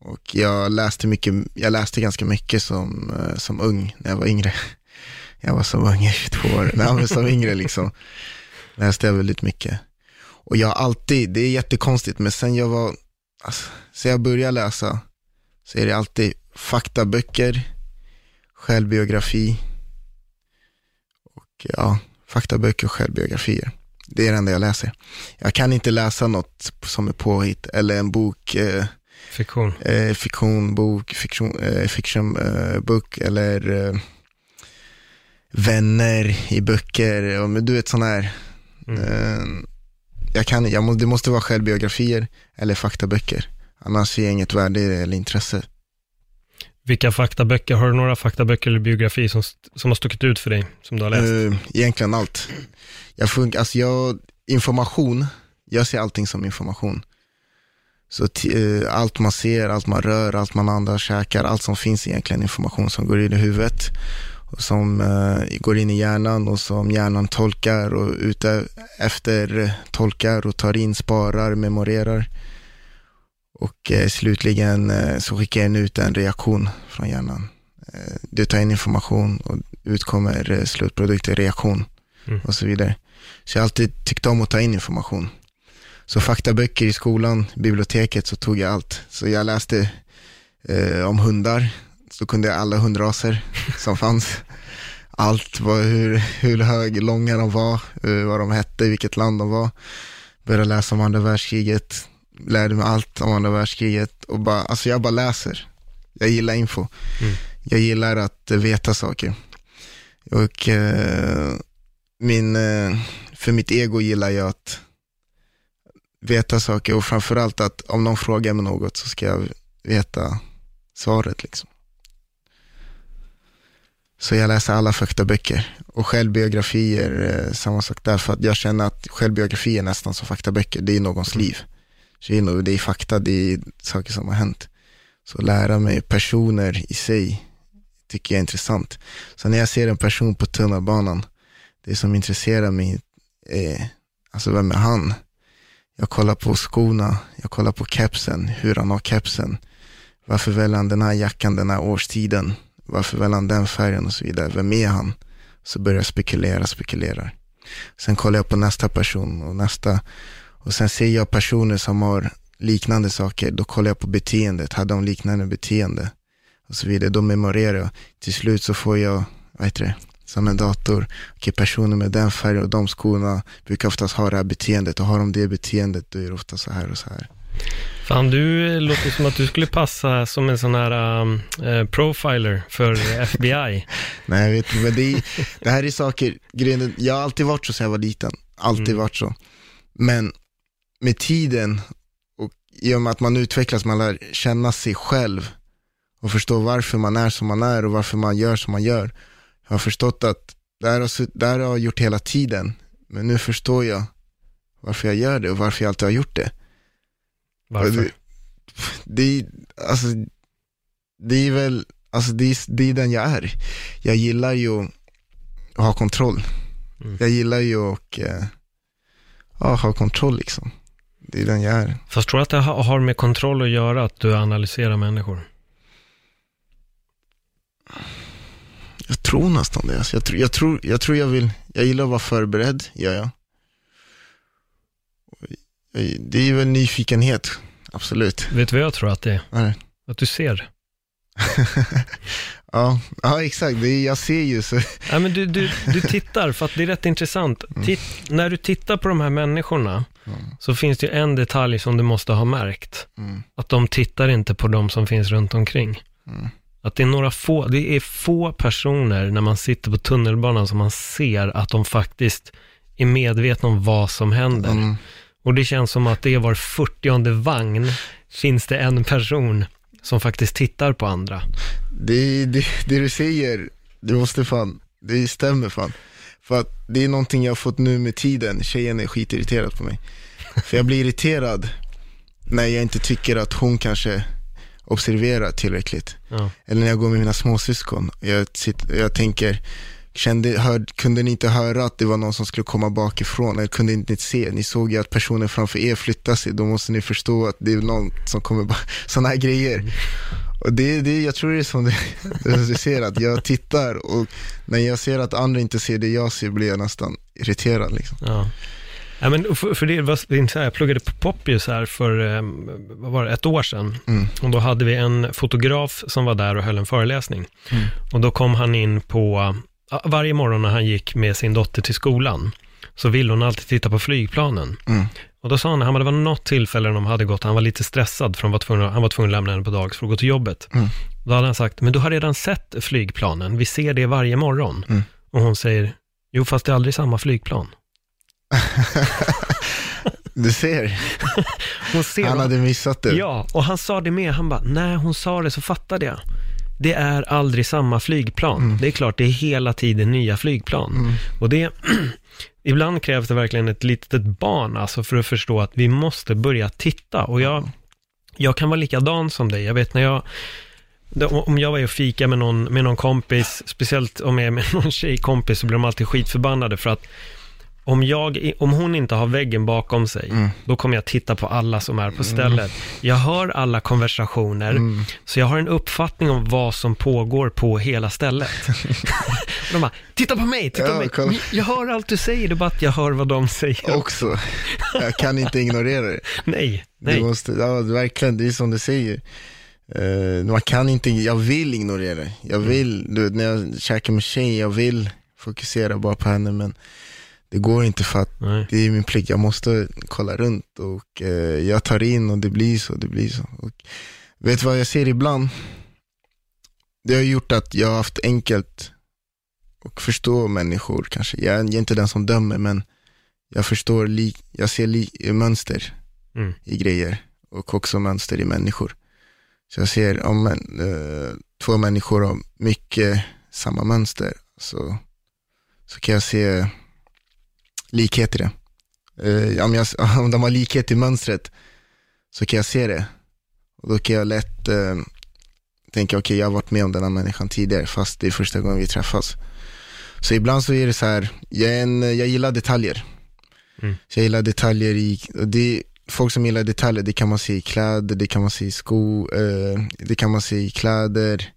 Och jag läste, mycket, jag läste ganska mycket som, eh, som ung, när jag var yngre. [LAUGHS] Jag var som ung i 22 år, Nej, men som yngre liksom. Läste jag väldigt mycket. Och jag har alltid, det är jättekonstigt, men sen jag var, alltså, sen jag började läsa, så är det alltid faktaböcker, självbiografi och ja, faktaböcker och självbiografier. Det är det enda jag läser. Jag kan inte läsa något som är påhitt eller en bok, eh, Fiktion. eh, fiktion, bok, fiktion, eh, fiction, eh, bok eller eh, vänner i böcker. Men du vet sådana här. Mm. Eh, jag kan, jag må, det måste vara självbiografier eller faktaböcker. Annars ser jag inget värde eller intresse. Vilka faktaböcker, har du några faktaböcker eller biografi som, som har stuckit ut för dig, som du har läst? Eh, egentligen allt. Jag fun- alltså jag, information, jag ser allting som information. Så eh, allt man ser, allt man rör, allt man andas, käkar, allt som finns är egentligen information som går in i huvudet. Och som eh, går in i hjärnan och som hjärnan tolkar och ute efter tolkar och tar in, sparar, memorerar. Och eh, slutligen eh, så skickar den ut en reaktion från hjärnan. Eh, du tar in information och ut kommer eh, slutprodukten, reaktion Mm. och så vidare. Så jag har alltid tyckt om att ta in information. Så faktaböcker i skolan, biblioteket, så tog jag allt. Så jag läste eh, om hundar, så kunde jag alla hundraser som fanns. Allt, var, hur, hur hög, långa de var, eh, vad de hette, vilket land de var. Började läsa om andra världskriget, lärde mig allt om andra världskriget och bara, alltså jag bara läser. Jag gillar info. Mm. Jag gillar att eh, veta saker. Och eh, min, eh, för mitt ego gillar jag att veta saker och framförallt att om någon frågar mig något så ska jag veta svaret liksom. Så jag läser alla faktaböcker och självbiografier, eh, samma sak där, för att jag känner att självbiografi är nästan som faktaböcker, det är någons liv. Så det är, det är fakta, det är saker som har hänt. Så lära mig personer i sig tycker jag är intressant. Så när jag ser en person på tunnelbanan, det som intresserar mig är, alltså vem är han? Jag kollar på skorna, jag kollar på kepsen, hur han har kepsen. Varför väljer han den här jackan den här årstiden? Varför väljer han den färgen och så vidare? Vem är han? Så börjar jag spekulera, spekulera. Sen kollar jag på nästa person och nästa. Och sen ser jag personer som har liknande saker, då kollar jag på beteendet. Hade de liknande beteende? Och så vidare. Då memorerar jag. Till slut så får jag, vad heter det, som en dator. Okej, personer med den färgen och de skorna brukar oftast ha det här beteendet. Och har de det beteendet, då är det ofta så här och så här. Fan, du låter som att du skulle passa som en sån här um, eh, profiler för FBI. [LAUGHS] Nej, jag vet inte, men det, är, det här är saker, grejen, jag har alltid varit så sedan jag var liten. Alltid Mm. varit så. Men med tiden och i och med att man utvecklas, man lär känna sig själv och förstå varför man är som man är och varför man gör som man gör. Jag har förstått att det här har, det här har jag gjort hela tiden, men nu förstår jag varför jag gör det och varför jag alltid har gjort det. Varför? Det, det, är- alltså, det är väl, alltså det är, det är den jag är. Jag gillar ju att ha kontroll. Mm. Jag gillar ju att eh, ja, ha kontroll liksom. Det är den jag är. Fast tror du att det ha- har med kontroll att göra, att du analyserar människor? Jag tror nästan det. Alltså, jag, tror, jag, tror, jag tror jag vill, jag gillar att vara förberedd, gör jag. Det är väl nyfikenhet, absolut. Vet du vad jag tror att det är? Det? Att du ser. [LAUGHS] Ja, ja exakt. Det är, jag ser ju så. Nej, men du, du, du tittar, för att det är rätt intressant. Titt, när du tittar på de här människorna, Mm. så finns det ju en detalj som du måste ha märkt. Mm, Att de tittar inte på de som finns runt omkring. mm, Att det är några få, det är få personer när man sitter på tunnelbanan som man ser att de faktiskt är medvetna om vad som händer. Och det känns som att det är var 40 vagn finns det en person som faktiskt tittar på andra. Det, det, det du säger, det måste fan, det stämmer fan. För att det är någonting jag har fått nu med tiden, tjejen är skitirriterad på mig. För jag blir irriterad när jag inte tycker att hon kanske observerar tillräckligt. Ja. Eller när jag går med mina småsyskon. Jag, sitter, jag tänker, kände, hör, kunde ni inte höra att det var någon som skulle komma bakifrån? Eller kunde ni inte se? Ni såg ju att personen framför er flyttade sig. Då måste ni förstå att det är någon som kommer bara, [LAUGHS] sådana här grejer. Och det, det, jag tror det är som [LAUGHS] du ser, att jag tittar och när jag ser att andra inte ser det jag ser blir jag nästan irriterad liksom. Ja. Ja, men för, för det var inte så här, jag pluggade på Poppius här för, eh, vad var det, ett år sedan. Mm. Och då hade vi en fotograf som var där och höll en föreläsning. Mm. Och då kom han in på, varje morgon när han gick med sin dotter till skolan, så ville hon alltid titta på flygplanen. Mm. Och då sa han, han det var något tillfälle när de hade gått, han var lite stressad för de var tvungna, han var tvungen att lämna henne på dags för att gå till jobbet. Mm. Då hade han sagt, men du har redan sett flygplanen, vi ser det varje morgon. Mm. Och hon säger, jo fast det är aldrig samma flygplan. [LAUGHS] Du ser, ser han hade missat det. Ja, och han sa det med, han bara, när hon sa det så fattade jag. Det är aldrig samma flygplan. Mm. Det är klart, det är hela tiden nya flygplan. Mm. Och det, [CLEARS THROAT] ibland krävs det verkligen ett litet barn alltså för att förstå att vi måste börja titta. Och jag, jag kan vara likadan som dig. Jag vet när jag, om jag var och fika med någon, med någon kompis, speciellt om jag är med [LAUGHS] någon tjejkompis, så blir de alltid skitförbannade för att om, jag, om hon inte har väggen bakom sig, Mm. då kommer jag titta på alla som är på stället. Jag hör alla konversationer, Mm. så jag har en uppfattning om vad som pågår på hela stället. [LAUGHS] De bara, titta på mig, titta Ja, på mig. kolla. Jag hör allt du säger, det är bara att jag hör vad de säger. Också. Jag kan inte ignorera det. [LAUGHS] Nej, Du nej. måste, ja, verkligen, det är som du säger. Eh, man kan inte, jag vill ignorera det. Jag Mm. vill, du vet, när jag käkar med tjej, jag vill fokusera bara på henne, men det går inte för att nej. det är min plikt. Jag måste kolla runt och eh, jag tar in och det blir så, det blir så. Och, vet du vad jag ser ibland? Det har gjort att jag har haft enkelt att förstå människor kanske. Jag är, jag är inte den som dömer, men jag förstår, li, jag ser li, mönster Mm. i grejer och också mönster i människor. Så jag ser om en, eh, två människor har mycket samma mönster så, så kan jag se likhet i det. Eh, om, jag, [LAUGHS] om de har likhet i mönstret så kan jag se det. Och då kan jag lätt eh, tänka, okej jag har varit med om den här människan tidigare fast det är första gången vi träffas. Så ibland så är det så här, jag, är en, jag gillar detaljer. Mm. Så jag gillar detaljer i, det, folk som gillar detaljer, det kan man se i kläder, det kan man se i sko, eh, det kan man se i kläder,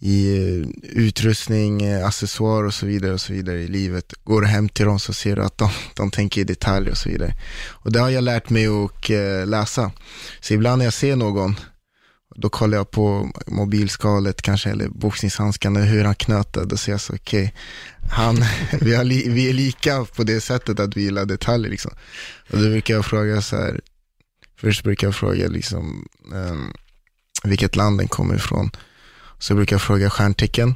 i eh, utrustning, accessoarer accessoar och så vidare och så vidare i livet. Går hem till dem så ser du att de, de tänker i detalj och så vidare. Och det har jag lärt mig att eh, läsa. Så ibland när jag ser någon, då kollar jag på mobilskalet kanske, eller boxningshandskarna, hur han knöt det. Då ser jag så, okej, okay, [LAUGHS] vi, vi är lika på det sättet att vi gillar detaljer liksom. Och då brukar jag fråga så här, först brukar jag fråga liksom, um, vilket land den kommer ifrån. Så brukar jag fråga stjärntecken.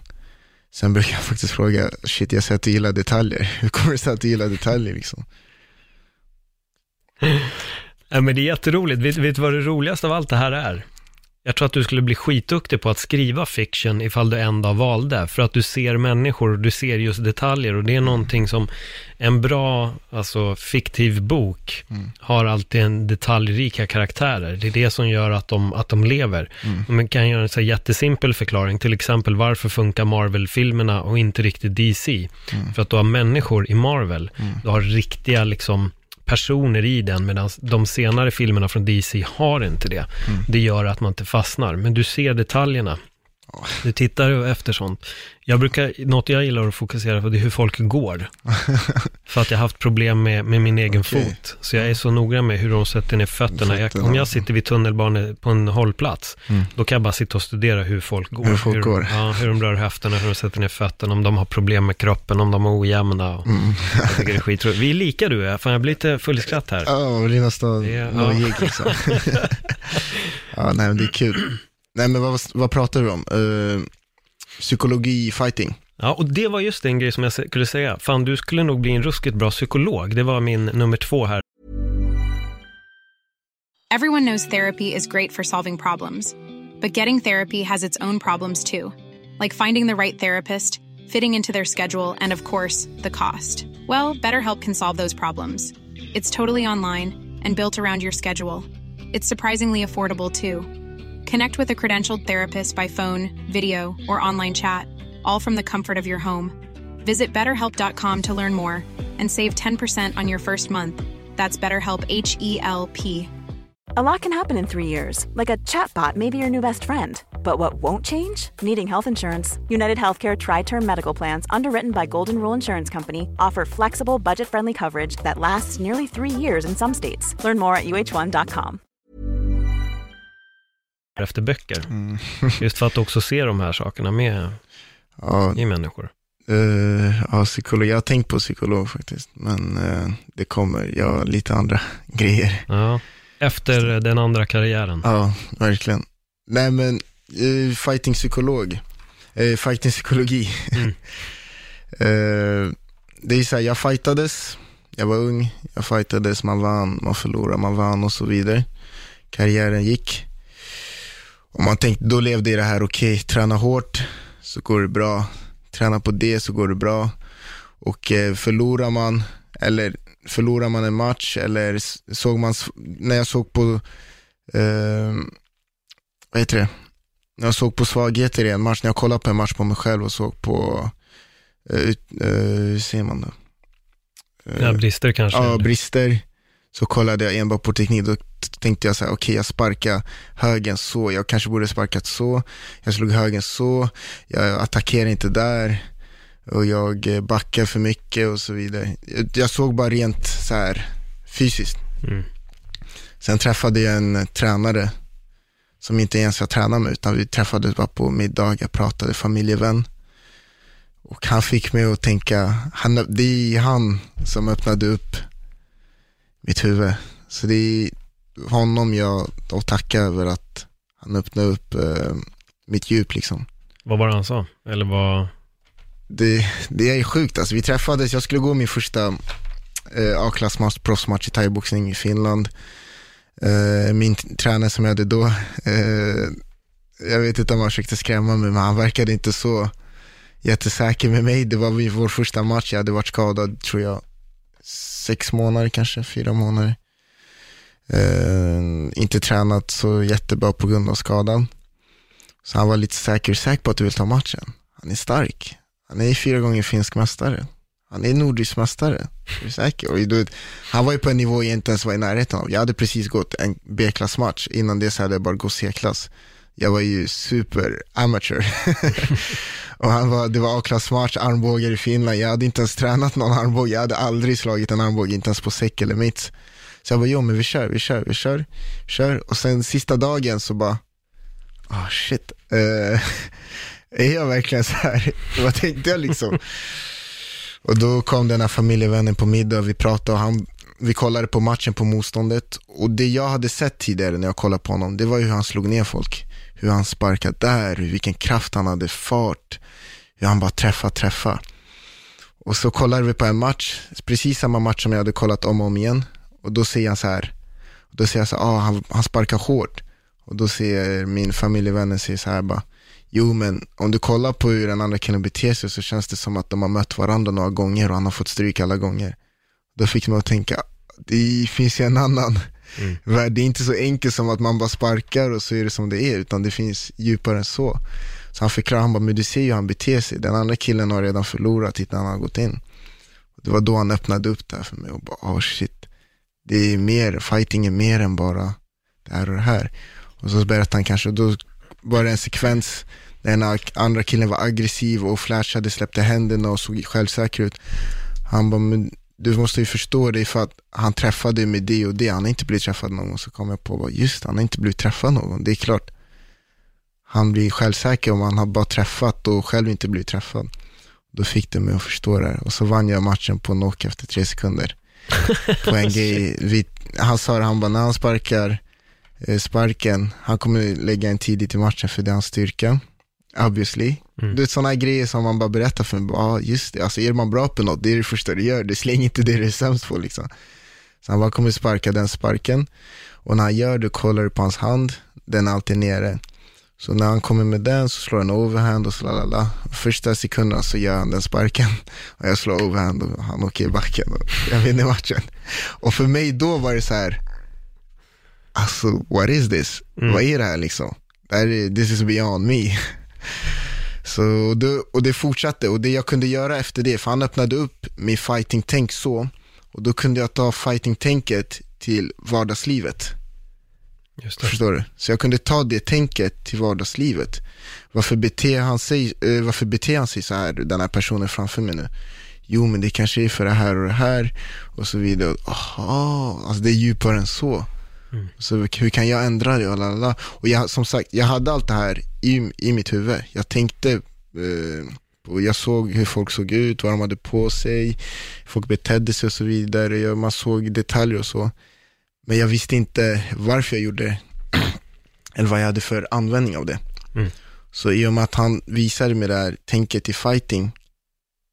Sen brukar jag faktiskt fråga, shit jag ser att du gillar detaljer. [LAUGHS] Hur kommer det sig att du gillar detaljer liksom? Ja, men det är jätteroligt. Vet, vet du vad det roligaste av allt det här är? Jag tror att du skulle bli skitduktig på att skriva fiction ifall du en dag valde, för att du ser människor och du ser just detaljer och det är någonting som en bra, alltså fiktiv bok mm. har alltid en detaljrika karaktärer. Det är det som gör att de, att de lever. Mm. Man kan göra en så jättesimpel förklaring, till exempel varför funkar Marvel-filmerna och inte riktigt DC? Mm. För att du har människor i Marvel, mm. du har riktiga liksom personer i den, medan de senare filmerna från DC har inte det. Mm. Det gör att man inte fastnar, men du ser detaljerna. Du tittar efter sånt. Jag brukar, något jag gillar att fokusera på, det är hur folk går. [LAUGHS] För att jag har haft problem med, med min egen okay. fot. Så jag är så noggrann med hur de sätter ner fötterna. Jag, om jag sitter vid tunnelbanan på en hållplats, mm. då kan jag bara sitta och studera hur folk går. Hur, folk hur, går. Ja, hur de rör höfterna, hur de sätter ner fötterna, om de har problem med kroppen, om de är ojämna. Och, mm. Jag tycker det är skitroligt. Vi är lika du och jag, fan jag blir lite fullskratt här. Ja, det är nästan ja. logik liksom. [LAUGHS] ja, nej men det är kul. Nej men vad, vad pratar du om? Uh, psykologi, fighting. Ja, och det var just en grej som jag skulle säga. Fan, du skulle nog bli en ruskigt bra psykolog. Det var min nummer två här. Everyone knows therapy is great for solving problems. But getting therapy has its own problems too. Like finding the right therapist, fitting into their schedule, and of course, the cost. Well, BetterHelp can solve those problems. It's totally online and built around your schedule. It's surprisingly affordable too. Connect with a credentialed therapist by phone, video, or online chat, all from the comfort of your home. Visit betterhelp.com to learn more and save 10% on your first month. That's BetterHelp H E L P. A lot can happen in three years, like a chatbot may be your new best friend. But what won't change? Needing health insurance. United Healthcare Tri Term Medical Plans, underwritten by Golden Rule Insurance Company, offer flexible, budget friendly coverage that lasts nearly three years in some states. Learn more at uh1.com. efter böcker. Mm. [LAUGHS] Just för att också se de här sakerna med ja, i människor. Uh, ja, psykolog. Jag har tänkt på psykolog faktiskt, men uh, det kommer, jag har lite andra [LAUGHS] grejer. Ja, efter den andra karriären. Ja, verkligen. Nej men, uh, fighting psykolog, uh, fighting psykologi. Mm. [LAUGHS] det är så här, jag fightades, jag var ung, jag fightades, man vann, man förlorade, man vann och så vidare. Karriären gick. Om man tänkte, då levde i det här, okej, okay, träna hårt så går det bra. Träna på det så går det bra. Och eh, förlorar man, eller förlorar man en match, eller såg man, när jag såg på, eh, vad heter det, när jag såg på svagheter i en match, när jag kollade på en match på mig själv och såg på, eh, eh, hur ser man då? ja, brister kanske? Ja, brister. Så kollade jag enbart på teknik, då tänkte jag så här, okej okay, jag sparkar högen så, jag kanske borde sparkat så, jag slog högen så, jag attackerar inte där och jag eh, backar för mycket och så vidare. Jag såg bara rent så här fysiskt. Mm. Sen träffade jag en tränare som inte ens jag tränade med, utan vi träffades bara på middag, jag pratade familjevän. Och han fick mig att tänka, han, det är han som öppnade upp mitt huvud. Så det är honom jag att tacka över att han öppnade upp eh, mitt djup liksom. Vad var det han sa? Eller vad? Det, det är sjukt alltså. Vi träffades, jag skulle gå min första eh, A-klass proffsmatch i thaiboxning i Finland. Eh, min tränare som jag hade då, eh, jag vet inte om han försökte skrämma mig, men han verkade inte så jättesäker med mig. Det var vår första match, jag hade varit skadad tror jag sex månader kanske, fyra månader. Uh, inte tränat så jättebra på grund av skadan. Så han var lite säker, säker på att du vill ta matchen. Han är stark. Han är fyra gånger finsk mästare. Han är nordisk mästare. Är säker? Och du, han var ju på en nivå jag inte ens var i närheten av. Jag hade precis gått en B-klassmatch. Innan det så hade jag bara gått C-klass. Jag var ju super amateur. [LAUGHS] och han var, det var A-klassmatch, armbågar i Finland. Jag hade inte ens tränat någon armbåge. Jag hade aldrig slagit en armbåge, inte ens på säck eller mitts. Så jag bara, jo men vi kör, vi kör, vi kör, vi kör. Och sen sista dagen så bara, ah oh, shit, uh, [LAUGHS] är jag verkligen så här? [LAUGHS] Vad tänkte jag liksom? [LAUGHS] och då kom den här familjevännen på middag, vi pratade och han, vi kollade på matchen på motståndet. Och det jag hade sett tidigare när jag kollade på honom, det var ju hur han slog ner folk. Hur han sparkade där, vilken kraft han hade, fart, hur han bara träffade, träffade. Och så kollade vi på en match, precis samma match som jag hade kollat om och om igen. Och då ser jag så här, då ser jag så här, ah, han, han sparkar hårt. Och då ser min familjevänner säger så här bara, jo men om du kollar på hur den andra killen beter sig så känns det som att de har mött varandra några gånger och han har fått stryk alla gånger. Då fick man att tänka, det finns ju en annan mm. värld. Det är inte så enkelt som att man bara sparkar och så är det som det är, utan det finns djupare än så. Så han förklarade, han bara, men du ser ju hur han beter sig. Den andra killen har redan förlorat innan han har gått in. Det var då han öppnade upp det här för mig och bara, oh shit. Det är mer, fighting är mer än bara det här och det här. Och så berättade han kanske, då var det en sekvens där den andra killen var aggressiv och flashade, släppte händerna och såg självsäker ut. Han bara, men du måste ju förstå det för att han träffade med det och det, han har inte blivit träffad någon gång. Så kom jag på, just han har inte blivit träffad någon gång. Det är klart, han blir självsäker om han har bara träffat och själv inte blivit träffad. Då fick det mig att förstå det här. Och så vann jag matchen på knock efter tre sekunder. [LAUGHS] på en grej, han sa det, han bara, när han sparkar Eh, sparken. Han kommer lägga en tidigt i matchen för det är hans styrka. Obviously. Mm. Det är sådana grejer som man bara berättar för mig. Ja, ah, just det. Alltså är man bra på något, det är det första du gör. Det slänger inte det du är sämst på liksom. Så han bara kommer sparka den sparken. Och när han gör det kollar du på hans hand. Den är alltid nere. Så när han kommer med den så slår han overhand och så lalala. Första sekunderna så gör han den sparken. [LAUGHS] Och jag slår overhand och han åker i backen och jag vinner matchen. Och för mig då var det så här, alltså what is this? Mm. Vad är det här liksom? This is beyond me. [LAUGHS] Så det, och det fortsatte och det jag kunde göra efter det, för han öppnade upp min fighting-tänk så, och då kunde jag ta fighting-tänket till vardagslivet. Förstår du? Så jag kunde ta det tänket till vardagslivet. Varför beter, han sig, eh, varför beter han sig så här, den här personen framför mig nu? Jo, men det kanske är för det här och det här och så vidare. Aha, alltså det är djupare än så. Mm. Så hur kan jag ändra det? Och, lalala. och jag, som sagt, jag hade allt det här i, i mitt huvud. Jag tänkte, eh, och jag såg hur folk såg ut, vad de hade på sig, folk betedde sig och så vidare. Man såg detaljer och så. Men jag visste inte varför jag gjorde det, [CLEARS THROAT] eller vad jag hade för användning av det. Mm. Så i och med att han visade mig det här tänket i fighting,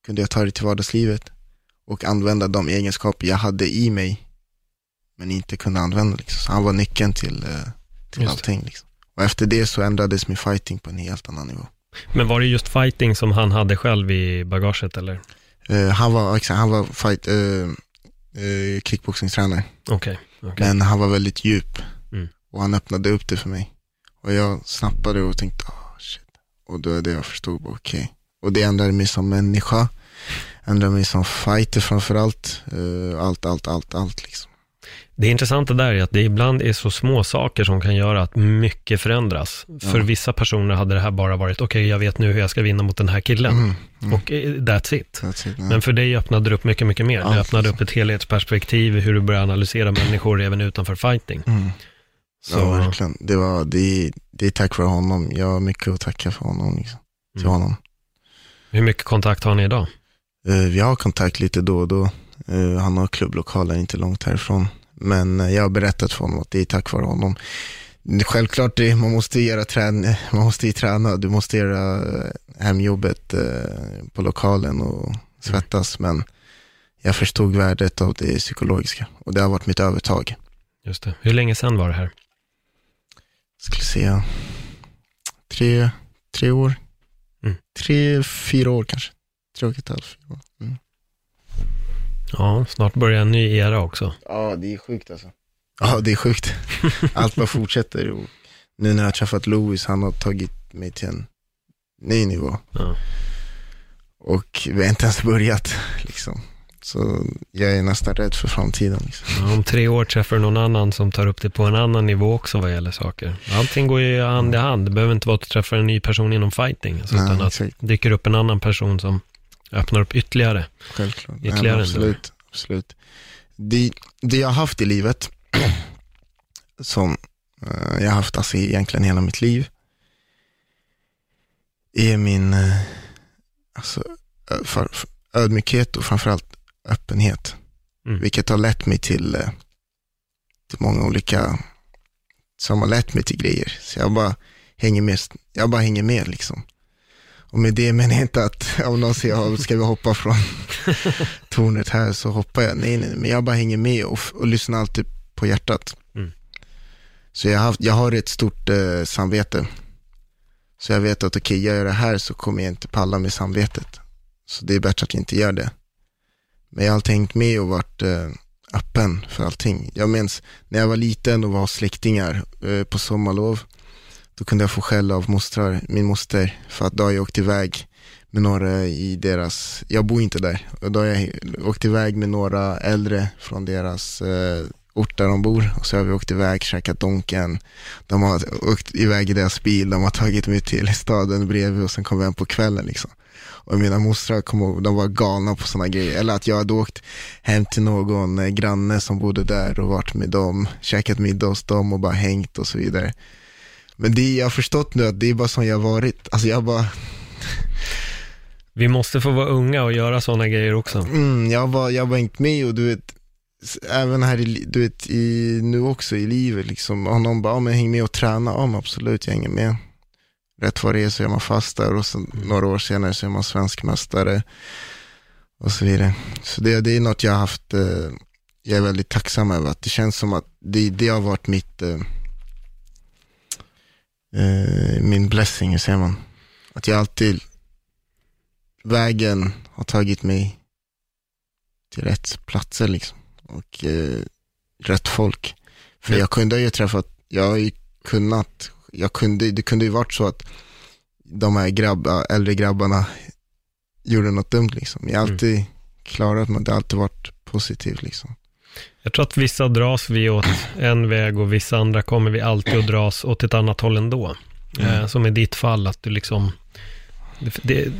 kunde jag ta det till vardagslivet och använda de egenskaper jag hade i mig men inte kunde använda. Liksom. Så han var nyckeln till, eh, till allting. Liksom. Och efter det så ändrades min fighting på en helt annan nivå. Men var det just fighting som han hade själv i bagaget eller? Uh, han var, han var fight, uh, uh, kickboxingstränare. Okay, okay, Men han var väldigt djup. Mm. Och han öppnade upp det för mig. Och jag snappade och tänkte, oh, shit. Och då är det jag förstod, okej. Okay. Och det ändrade mig som människa. Ändrade mig som fighter framförallt. Uh, allt, allt, allt, allt liksom. Det intressanta där är att det ibland är så små saker som kan göra att mycket förändras. Ja. För vissa personer hade det här bara varit, okej, okay, jag vet nu hur jag ska vinna mot den här killen. Mm, mm. Och eh, that's it. That's it Men för dig öppnade det upp mycket, mycket mer. det öppnade upp ett helhetsperspektiv, hur du börjar analysera människor även utanför fighting. Mm. Så. Ja, verkligen. Det, var, det, det är tack vare honom. Jag har mycket att tacka för honom. Liksom. Till mm. honom. Hur mycket kontakt har ni idag? Uh, vi har kontakt lite då och då. Uh, han har klubblokaler inte långt härifrån. Men jag har berättat för honom att det är tack vare honom. Självklart, det, man måste göra träning, man måste ju träna, du måste göra eh, hemjobbet eh, på lokalen och svettas, mm. men jag förstod värdet av det psykologiska och det har varit mitt övertag. Just det. Hur länge sedan var det här? Skulle säga tre, tre år. Mm. Tre, fyra år kanske. Tre och ett halvt, fyra år. Mm. Ja, snart börjar en ny era också. Ja, det är sjukt alltså. Ja, det är sjukt. [LAUGHS] Allt bara fortsätter. Och nu när jag har träffat Louis, han har tagit mig till en ny nivå. Ja. Och vi har inte ens börjat. Liksom. Så jag är nästan rädd för framtiden. Liksom. Ja, om tre år träffar du någon annan som tar upp det på en annan nivå också vad gäller saker. Allting går ju hand i hand. Det behöver inte vara att du träffar en ny person inom fighting, alltså, Nej, utan att exakt. dyker upp en annan person som öppnar upp ytterligare. Självklart. Ytterligare en absolut. absolut. Det, det jag har haft i livet, [CLEARS THROAT] som eh, jag har haft alltså egentligen hela mitt liv, är min eh, alltså, för, för, ödmjukhet och framförallt öppenhet. Mm. Vilket har lett mig till, eh, till många olika, som har lett mig till grejer. Så jag bara hänger med, jag bara hänger med liksom. Och med det menar jag inte att om någon säger, "Ja, ska vi hoppa från [LAUGHS] tornet här så hoppar jag. Nej, nej, men jag bara hänger med och, och lyssnar alltid på hjärtat. Mm. Så jag har, haft, jag har ett stort eh, samvete. Så jag vet att okej, gör jag det här så kommer jag inte palla med samvetet. Så det är bättre att jag inte gör det. Men jag har alltid hängt med och varit eh, öppen för allting. Jag minns när jag var liten och var hos släktingar eh, på sommarlov. Då kunde jag få skäll av mostrar, min moster för att då har jag åkt iväg med några i deras, jag bor inte där, och då har jag åkt iväg med några äldre från deras eh, ort där de bor och så har vi åkt iväg, käkat Donken. De har åkt iväg i deras bil, de har tagit mig till staden bredvid och sen kom vi hem på kvällen liksom. Och mina mostrar kom och, de var galna på sådana grejer. Eller att jag hade åkt hem till någon eh, granne som bodde där och varit med dem, käkat middag hos dem och bara hängt och så vidare. Men det jag har förstått nu att det är bara som jag har varit. Alltså jag bara, Vi måste få vara unga och göra sådana grejer också. mm, jag har bara, jag bara hängt med och du vet, även här i, du vet, i, nu också i livet liksom. Om någon bara, ja, men häng med och träna, ja men absolut jag hänger med. Rätt vad det är så är man fast där och sen några år senare så är man svensk mästare och så vidare. Så det, det är något jag har haft, eh, jag är väldigt tacksam över att det känns som att det, det har varit mitt, eh, eh, min blessing, hur säger man? Att jag alltid, vägen har tagit mig till rätt platser liksom. Och eh, rätt folk. För Ja. jag kunde ju träffat, jag har ju kunnat, jag kunde, det kunde ju varit så att de här grabba, äldre grabbarna gjorde något dumt liksom. Jag har Mm. alltid klarat mig, det har alltid varit positivt liksom. Jag tror att vissa dras vi åt en väg och vissa andra kommer vi alltid att dras åt ett annat håll ändå. Mm. Eh, som i ditt fall, att du liksom... Det, det,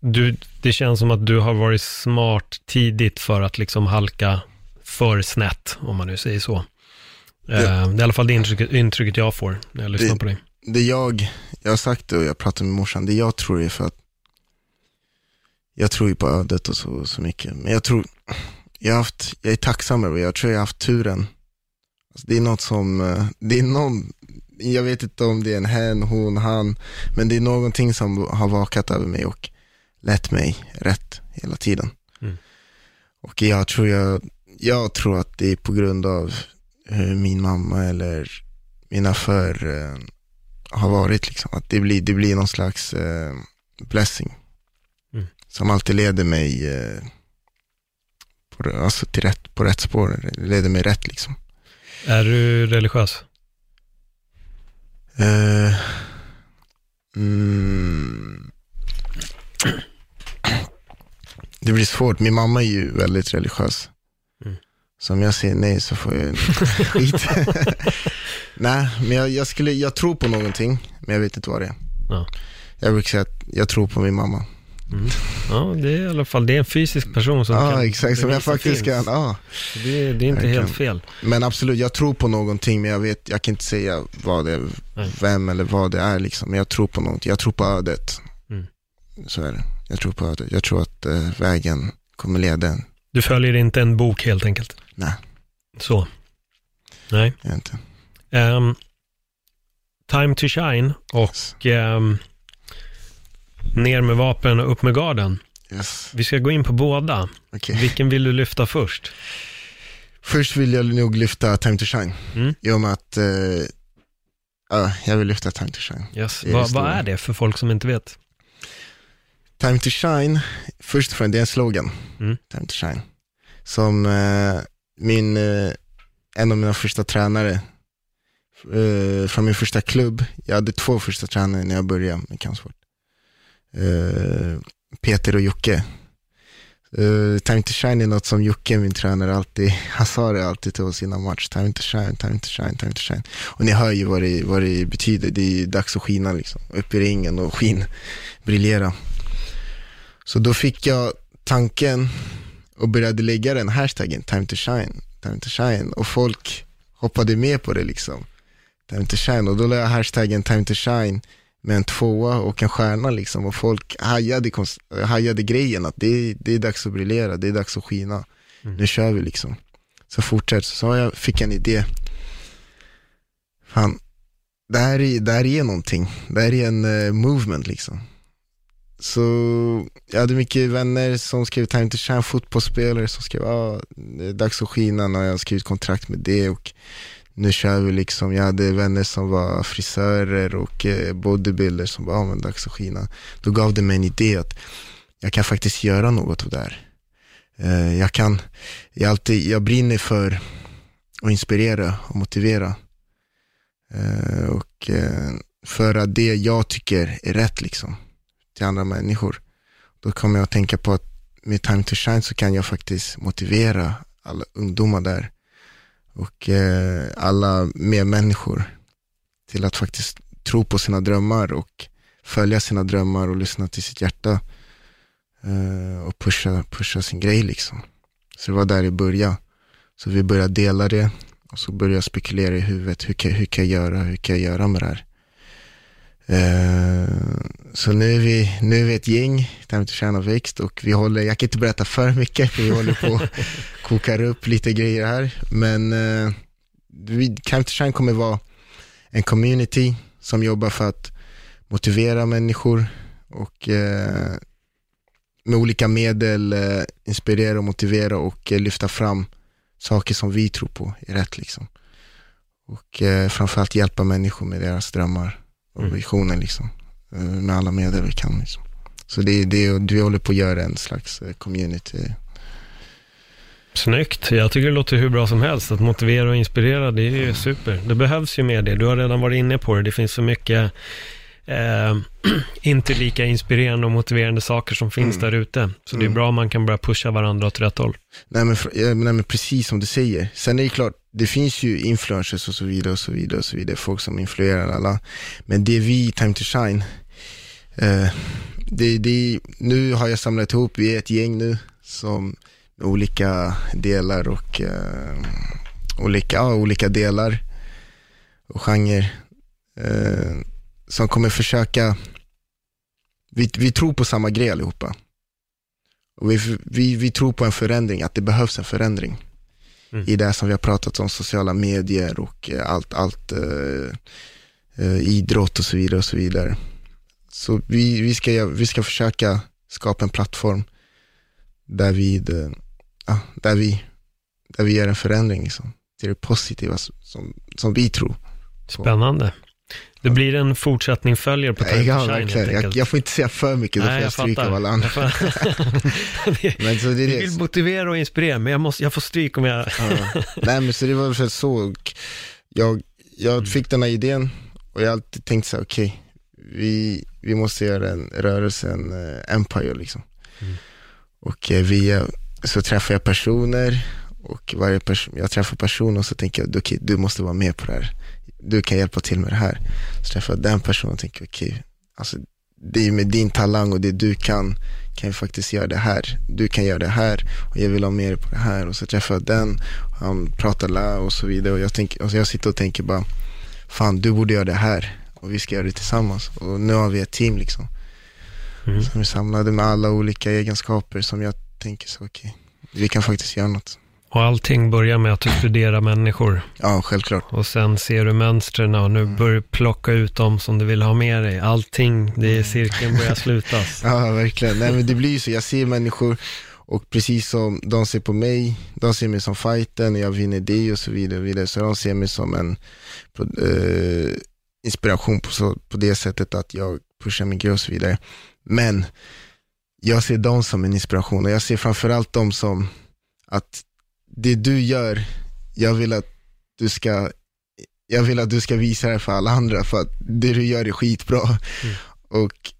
du, det känns som att du har varit smart tidigt för att liksom halka för snett, om man nu säger så. Eh, det är i alla fall det intrycket, intrycket jag får när jag lyssnar Det- på dig. det jag, jag har sagt det och jag pratar med morsan, det jag tror är för att jag tror ju på ödet och så, så mycket. Men jag tror, jag, har haft, jag är tacksam över, jag tror jag har haft turen. Alltså det är något som, eh, det är någon, jag vet inte om det är en hen, hon, han, men det är någonting som har vakat över mig och lett mig rätt hela tiden. Mm. Och jag tror, jag, jag tror att det är på grund av hur min mamma eller mina för eh, har varit liksom. Att det blir, det blir någon slags eh, blessing. Mm. Som alltid leder mig eh, på, alltså till rätt, på rätt spår, leder mig rätt liksom. Är du religiös? Eh, mm, det blir svårt. Min mamma är ju väldigt religiös. Mm. Så om jag säger nej så får jag skit. [LAUGHS] nej, men jag, jag, skulle, jag tror på någonting, men jag vet inte vad det är. Ja. Jag brukar säga att jag tror på min mamma. Mm. Ja, det är i alla fall det är en fysisk person som Ja, kan exakt. Som jag faktiskt kan. Ja. Det, det är inte Verkligen. helt fel. Men absolut, jag tror på någonting, men jag vet, jag kan inte säga vad det är, Nej. vem eller vad det är liksom. Men jag tror på någonting. Jag tror på ödet. Mm. Så är det. Jag tror på ödet. Jag tror att eh, vägen kommer leda en. Du följer inte en bok helt enkelt. Nej, Så. Nej. egentligen. Ehm, time to shine och ehm, ner med vapen och upp med garden. Yes. Vi ska gå in på båda. Okej. Vilken vill du lyfta först? Först vill jag nog lyfta Time to Shine. Mm. I och med att, eh, ja, jag vill lyfta Time to Shine. Yes. Vad är det för folk som inte vet? Time to Shine, först och främst, det är en slogan. Mm. Time to Shine. Som eh, min, eh, en av mina första tränare eh, från min första klubb, jag hade två första tränare när jag började med kampsport. Eh, Peter och Jocke. Uh, time to shine är något som Jocke, min tränare, alltid, [LAUGHS] han sa det alltid till oss innan match. Time to shine, time to shine, time to shine. Och ni hör ju vad det, vad det betyder. Det är dags att skina liksom. Upp i ringen och skin, briljera. Så då fick jag tanken och började lägga den hashtaggen, time to shine, time to shine. Och folk hoppade med på det liksom. Time to shine. Och då la jag hashtaggen time to shine med en tvåa och en stjärna liksom. Och folk hajade, hajade grejen att det, det är dags att briljera, det är dags att skina. Mm. Nu kör vi liksom. Så fortsätt, så jag, fick jag en idé. Fan, det här är, det här är någonting. Det här är en uh, movement liksom. Så jag hade mycket vänner som skrev Time to Shine, fotbollsspelare som skrev ah, det är dags att skina när jag skrivit kontrakt med det och nu kör vi liksom. Jag hade vänner som var frisörer och eh, bodybuilders som bara, ah, men dags att skina. Då gav det mig en idé att jag kan faktiskt göra något av det här. Eh, jag kan, jag, alltid, jag brinner för att inspirera och motivera. Eh, och föra det jag tycker är rätt liksom till andra människor. Då kommer jag att tänka på att med Time to Shine så kan jag faktiskt motivera alla ungdomar där och eh, alla medmänniskor till att faktiskt tro på sina drömmar och följa sina drömmar och lyssna till sitt hjärta eh, och pusha, pusha sin grej liksom. Så det var där det började. Så vi började dela det och så började jag spekulera i huvudet, hur kan, hur kan jag göra, hur kan jag göra med det här? Eh, så nu är, vi, nu är vi ett gäng, Time to Shine och Växt och vi håller, jag kan inte berätta för mycket för vi håller på att [LAUGHS] kokar upp lite grejer här. Men uh, Time to Shine kommer vara en community som jobbar för att motivera människor och uh, med olika medel inspirera och motivera och lyfta fram saker som vi tror på är rätt liksom. Och framförallt hjälpa människor med deras drömmar och mm. visioner liksom. Eh, med alla medel vi kan liksom. Så det är det, vi håller på att göra en slags eh, community. Snyggt. Jag tycker det låter hur bra som helst. Att motivera och inspirera, det är ju mm. super. Det behövs ju med det. Du har redan varit inne på det. Det finns så mycket eh, [CLEARS THROAT] inte lika inspirerande och motiverande saker som finns mm. där ute. Så det är mm. bra om man kan börja pusha varandra åt rätt håll. Nej men, nej men precis som du säger. Sen är det klart, det finns ju influencers och så vidare och så vidare och så vidare. Folk som influerar alla. Men det är vi, Time to Shine, eh, det, det, nu har jag samlat ihop, vi är ett gäng nu som med olika delar och eh, olika, ja, olika delar och genrer. Eh, som kommer försöka, vi, vi tror på samma grej allihopa. Och vi, vi, vi tror på en förändring, att det behövs en förändring. Mm. I det som vi har pratat om, sociala medier och eh, allt, allt uh, uh, idrott och så vidare. och Så vidare. Så vi, vi, ska, vi ska försöka skapa en plattform där vi, uh, där vi, där vi gör en förändring liksom, till det positiva som, som vi tror. Spännande. Det blir en fortsättning följer på Time ja, Shine helt jag, jag, får inte säga för mycket, då får jag, stryk av alla andra. [LAUGHS] men så det, det. vill motivera och inspirera, men jag, måste, jag får stryk om jag... ja. Nej men så det var väl så, jag, jag mm. fick den här idén och jag har alltid tänkt så här, okej, okay, vi, vi måste göra en rörelse, en uh, empire liksom. Mm. Och uh, via, så träffar jag personer och varje person, jag träffar personer och så tänker jag, okej, okay, du måste vara med på det här du kan hjälpa till med det här. Så träffar jag den personen och tänker, okej, okay, alltså det är med din talang och det du kan, kan jag faktiskt göra det här. Du kan göra det här och jag vill ha mer på det här. Och så träffar jag den, och han pratar la och så vidare. Och jag, tänker, och jag sitter och tänker bara, fan du borde göra det här och vi ska göra det tillsammans. Och nu har vi ett team liksom. Mm. Som är samlade med alla olika egenskaper som jag tänker så, okej, okay, vi kan faktiskt göra något. Och allting börjar med att du studerar människor. Ja, självklart. Och sen ser du mönstren och nu mm. börjar du plocka ut dem som du vill ha med dig. Allting, det är mm. cirkeln börjar [LAUGHS] slutas. ja, verkligen. Nej, men det blir ju så. Jag ser människor och precis som de ser på mig, de ser mig som fighten, jag vinner det och så vidare. Och vidare. Så de ser mig som en eh, inspiration på, så, på det sättet att jag pushar min grej och så vidare. Men jag ser dem som en inspiration och jag ser framförallt dem som att det du gör, jag vill att du ska jag vill att du ska visa det för alla andra för att det du gör är skitbra. Mm. Och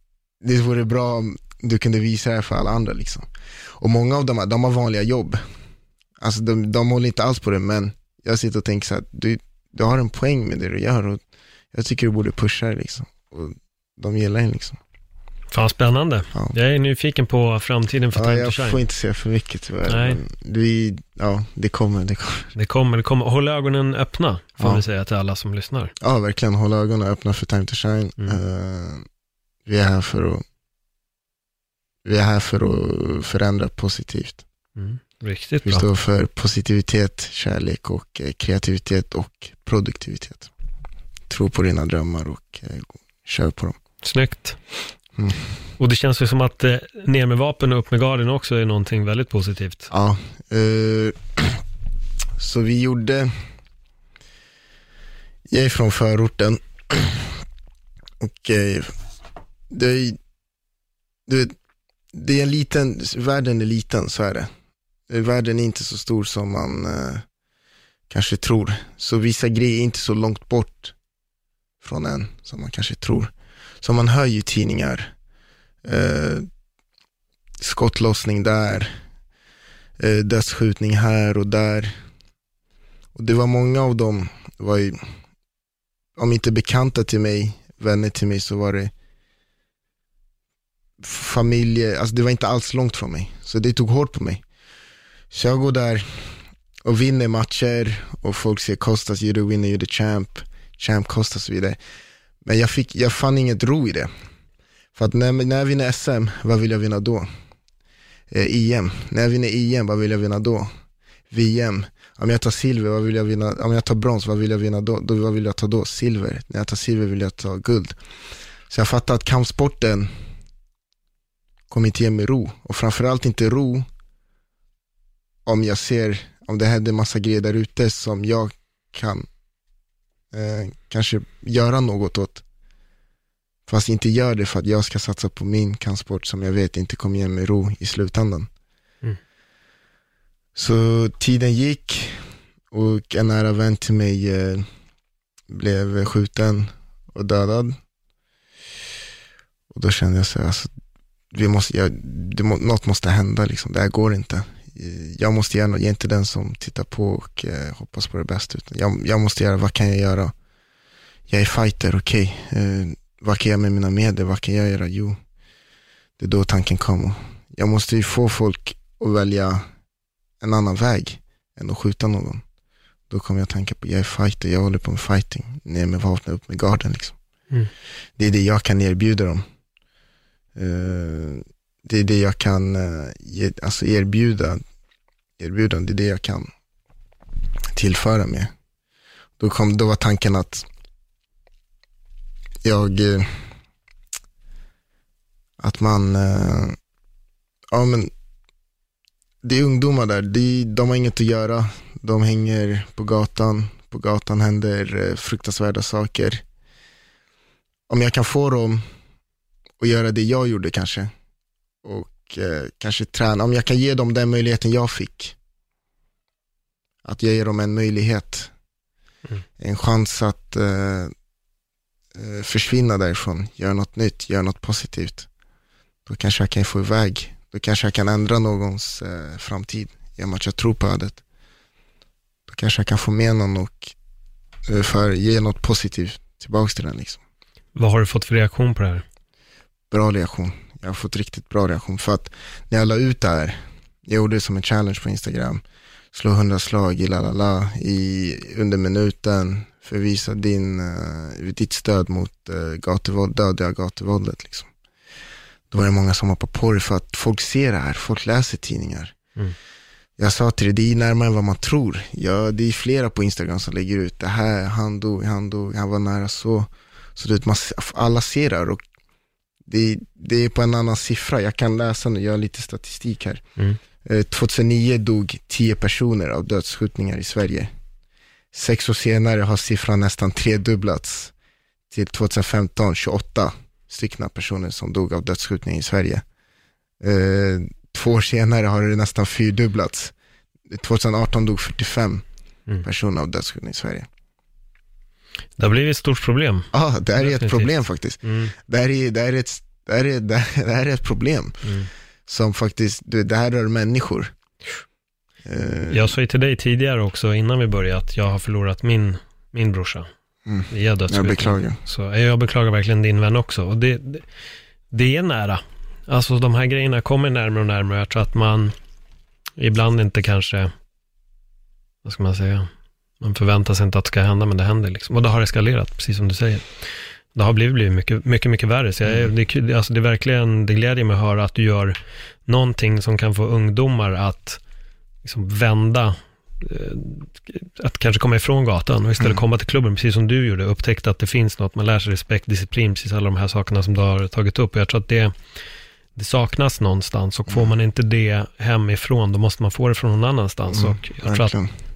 det vore bra om du kunde visa det här för alla andra liksom. Och många av dem, de har vanliga jobb. Alltså de, de håller inte alls på det, men jag sitter och tänker så här, du, du har en poäng med det du gör och jag tycker du borde pusha det liksom. Och de gillar en liksom. Fan spännande. Ja. Jag är nyfiken på framtiden för Ja, Time to jag Shine. får inte säga för mycket tyvärr. Nej. Vi, ja, det kommer, det kommer. Det kommer, det kommer. Håll ögonen öppna, får Ja. vi säga till alla som lyssnar. Ja, verkligen. Håll ögonen öppna för Time to Shine. Mm. Eh, vi är här för att vi är här för att förändra positivt. Mm. Riktigt Vi bra. står för positivitet, kärlek och eh, kreativitet och produktivitet. Tro på dina drömmar och eh, kör på dem. Snyggt. Mm. Och det känns ju som att eh, ner med vapen och upp med garden också är någonting väldigt positivt. Ja, eh, [CLEARS THROAT] så vi gjorde, jag är från förorten [CLEARS THROAT] och eh, det, är- det, det är en liten, världen är liten, så är det. Eh, världen är inte så stor som man eh, kanske tror. Så vissa grejer är inte så långt bort från en som man kanske tror. Så man hör ju tidningar, eh, skottlossning där, eh, dödsskjutning här och där. Och det var många av dem, var ju, om inte bekanta till mig, vänner till mig, så var det familje, alltså det var inte alls långt från mig. Så det tog hårt på mig. Så jag går där och vinner matcher och folk säger Kostas, you're the winner, you're the champ, champ Kostas och så vidare. Men jag, fick, jag fann inget ro i det. För att när, när jag vinner SM, vad vill jag vinna då? eh, EM. När jag vinner EM, vad vill jag vinna då? VM. Om jag tar silver, vad vill jag vinna? Om jag tar brons, vad vill jag vinna då? då vad vill jag ta då? Silver. När jag tar silver vill jag ta guld. Så jag fattar att kampsporten kommer inte ge mig ro. Och framförallt inte ro om jag ser, om det händer massa grejer där ute som jag kan eh, kanske göra något åt. Fast inte gör det för att jag ska satsa på min kampsport som jag vet inte kommer ge mig ro i slutändan. Mm. Så tiden gick och en nära vän till mig eh, blev skjuten och dödad. Och då kände jag så här, alltså, vi måste, jag, må- något måste hända liksom, det här går inte. Eh, Jag måste göra något, jag är inte den som tittar på och eh, hoppas på det bästa. Utan jag, jag måste göra, vad kan jag göra? Jag är fighter, okej. Eh, vad kan jag med mina medel? Vad kan jag göra? Jo, det är då tanken kom. Jag måste ju få folk att välja en annan väg än att skjuta någon. Då kommer jag tänka på, jag är fighter, jag håller på med fighting. Ner med vapnet, upp med garden liksom. Mm. Det är det jag kan erbjuda dem. Eh, det är det jag kan eh, ge, alltså erbjuda, erbjuda, det är det jag kan tillföra med. Då, kom, då var tanken att jag, eh, att man, eh, ja men, det är ungdomar där, de, de har inget att göra, de hänger på gatan, på gatan händer fruktansvärda saker. Om jag kan få dem att göra det jag gjorde kanske, och eh, kanske träna, om jag kan ge dem den möjligheten jag fick, att jag ger dem en möjlighet, Mm. en chans att eh, eh, försvinna därifrån, göra något nytt, göra något positivt. Då kanske jag kan få iväg, då kanske jag kan ändra någons eh, framtid genom att jag tror på ödet. Då kanske jag kan få med någon och eh, för, ge något positivt tillbaka till den. Liksom. Vad har du fått för reaktion på det här? Bra reaktion. Jag har fått riktigt bra reaktion för att när jag la ut det här, jag gjorde det som en challenge på Instagram, slå 100 slag i lalala i, under minuten, förvisa din, uh, ditt stöd mot uh, gatuvåld, dödliga gatuvåldet. Liksom. Då var det många som hoppade på det för att folk ser det här, folk läser tidningar. Mm. Jag sa till dig, det är närmare än vad man tror. Ja, det är flera på Instagram som lägger ut det här, han dog, han dog, han var nära så. Så du vet, man, alla ser det här och det, det är på en annan siffra. Jag kan läsa nu, jag har lite statistik här. Mm. Eh, 2009 dog 10 personer av dödsskjutningar i Sverige. Sex år senare har siffran nästan tredubblats till 2015, 28 stycken personer som dog av dödsskjutningar i Sverige. Eh, två år senare har det nästan fyrdubblats. 2018 dog 45 Mm. personer av dödsskjutningar i Sverige. Det har blivit ett stort problem. Ja, ah, det här är ett problem faktiskt. Mm. Det här är, det här är ett Det här är, det här, är ett problem Mm. som faktiskt, det, här rör människor. Eh, Jag sa ju till dig tidigare också, innan vi började, att jag har förlorat min, min brorsa. Mm. Via jag dödsryckning. beklagar. Så jag beklagar verkligen din vän också. Och det, det, det är nära. Alltså de här grejerna kommer närmare och närmare. Jag tror att man ibland inte kanske, vad ska man säga, man förväntar sig inte att det ska hända, men det händer liksom. Och det har eskalerat, precis som du säger. Det har blivit, blivit mycket, mycket, mycket värre. Så jag, är- det, alltså det är verkligen, det glädjer mig att höra att du gör någonting som kan få ungdomar att liksom vända, eh, att kanske komma ifrån gatan och istället Mm. komma till klubben, precis som du gjorde, upptäckte att det finns något, man lär sig respekt, disciplin, precis alla de här sakerna som du har tagit upp. Och jag tror att det, det saknas någonstans och får man inte det hemifrån, då måste man få det från någon annanstans. Mm, och jag tror att.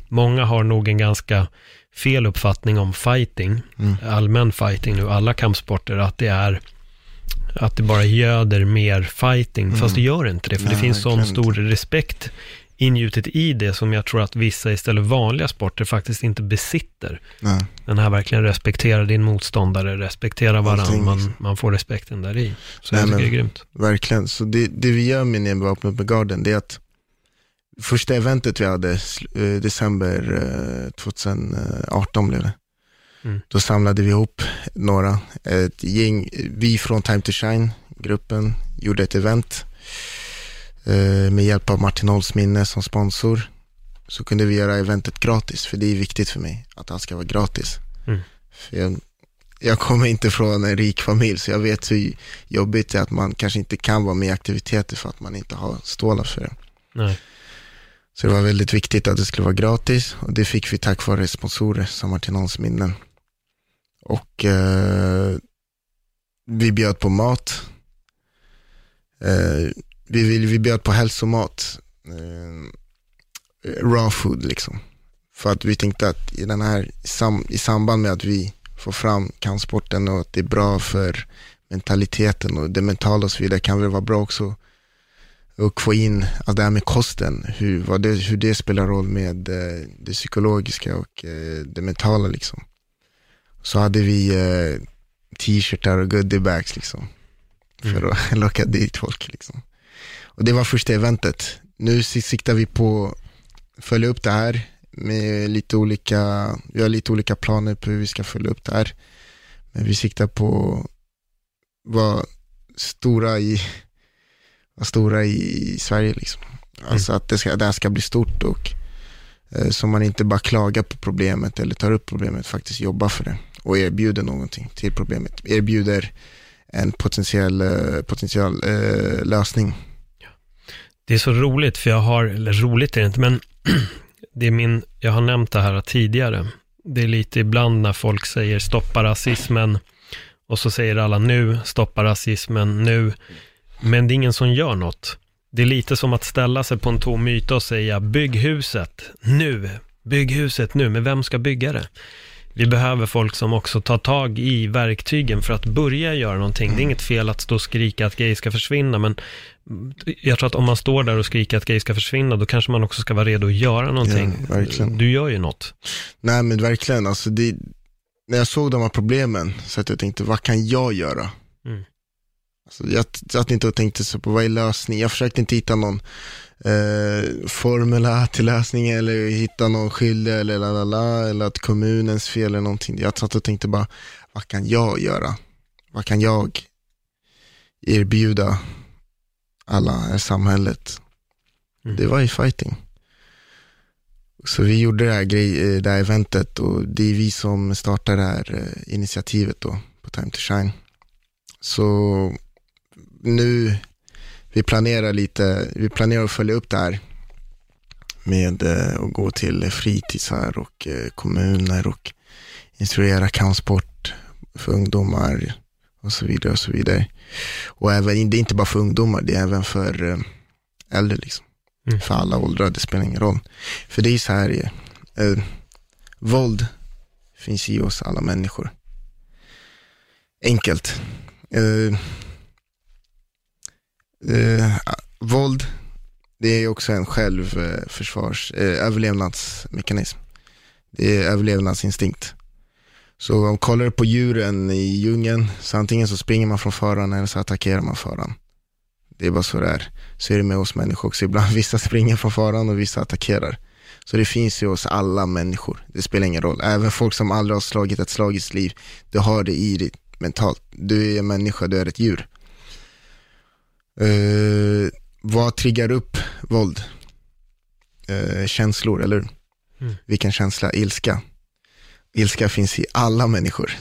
Många har nog en ganska fel uppfattning om fighting, Mm. allmän fighting nu, alla kampsporter, att det är att det bara göder mer fighting, fast det gör inte det, för det Mm. Nej, finns sån stor respekt ingjutet i det som jag tror att vissa istället vanliga sporter faktiskt inte besitter. Nej. Den här verkligen respektera din motståndare, respektera varandra, man, liksom. man får respekten där i. Så Nej, jag tycker men- det är grymt. Verkligen, så det, det vi gör med Nebevapnet med Garden, det är att första eventet vi hade, eh, december eh, 2018 blev det. Mm. Då samlade vi ihop några, ett gäng, vi från Time to Shine, gruppen, gjorde ett event eh, med hjälp av Martin Olsminne som sponsor. Så kunde vi göra eventet gratis, för det är viktigt för mig att allt ska vara gratis. Mm. För jag, jag kommer inte från en rik familj, så jag vet hur jobbigt det är att man kanske inte kan vara med i aktiviteter för att man inte har stålar för det. Nej. Så det var väldigt viktigt att det skulle vara gratis och det fick vi tack vare sponsorer som var till någons minnen. Och eh, vi bjöd på mat. Eh, vi, vi bjöd på hälsomat. Eh, raw food liksom. För att vi tänkte att i, den här, i, samband med att vi får fram kampsporten och att det är bra för mentaliteten och det mentala och så vidare kan väl vara bra också och få in alltså det här med kosten, hur, vad det, hur det spelar roll med eh, det psykologiska och eh, det mentala liksom. Så hade vi eh, t-shirtar och goodiebags liksom. För att [LAUGHS] locka dit folk liksom. Och det var första eventet. Nu si- siktar vi på att följa upp det här med lite olika, vi har lite olika planer på hur vi ska följa upp det här. Men vi siktar på att vara stora i stora i Sverige liksom. Alltså att det, ska, det här ska bli stort och eh, så man inte bara klagar på problemet eller tar upp problemet, faktiskt jobbar för det och erbjuder någonting till problemet. Erbjuder en potentiell, eh, potentiell eh, lösning. Det är så roligt, för jag har, eller roligt är det inte, men [CLEARS THROAT] det är min, jag har nämnt det här tidigare. Det är lite ibland när folk säger stoppa rasismen och så säger alla nu, stoppa rasismen nu. Men det är ingen som gör något. Det är lite som att ställa sig på en tom yta och säga bygg huset nu, bygg huset nu, men vem ska bygga det? Vi behöver folk som också tar tag i verktygen för att börja göra någonting. Det är inget fel att stå och skrika att gay ska försvinna, men jag tror att om man står där och skriker att gay ska försvinna, då kanske man också ska vara redo att göra någonting. Ja, verkligen. Du gör ju något. Nej men verkligen, alltså det, när jag såg de här problemen så att jag tänkte, vad kan jag göra? Mm. Alltså, jag satt inte och tänkte så på vad är lösningen, jag försökte inte hitta någon eh, formula till lösning eller hitta någon skyldig eller la, la, la, eller att kommunens fel eller någonting. Jag satt och tänkte bara, vad kan jag göra? Vad kan jag erbjuda alla i samhället? Mm. Det var ju fighting. Så vi gjorde det här, grej, eh, det här eventet och det är vi som startar det här eh, initiativet då på Time to Shine. Så nu, vi planerar lite, vi planerar att följa upp det här med eh, att gå till fritidsar och eh, kommuner och instruera kampsport för ungdomar och så vidare och så vidare. Och även, det är inte bara för ungdomar, det är även för eh, äldre liksom. Mm. För alla åldrar, det spelar ingen roll. För det är så här, eh, våld finns i oss alla människor. Enkelt. Eh, eh, våld, det är också en självförsvars, eh, överlevnadsmekanism. Det är överlevnadsinstinkt. Så om kollar du på djuren i djungeln, så antingen så springer man från faran eller så attackerar man faran. Det är bara så det är. Så är det med oss människor också. Ibland [LAUGHS] vissa springer från faran och vissa attackerar. Så det finns ju hos alla människor. Det spelar ingen roll. Även folk som aldrig har slagit ett slag i sitt liv, du har det i dig mentalt. Du är en människa, du är ett djur. Uh, vad triggar upp våld? Uh, känslor, eller mm. Vilken känsla? Ilska. Ilska finns i alla människor.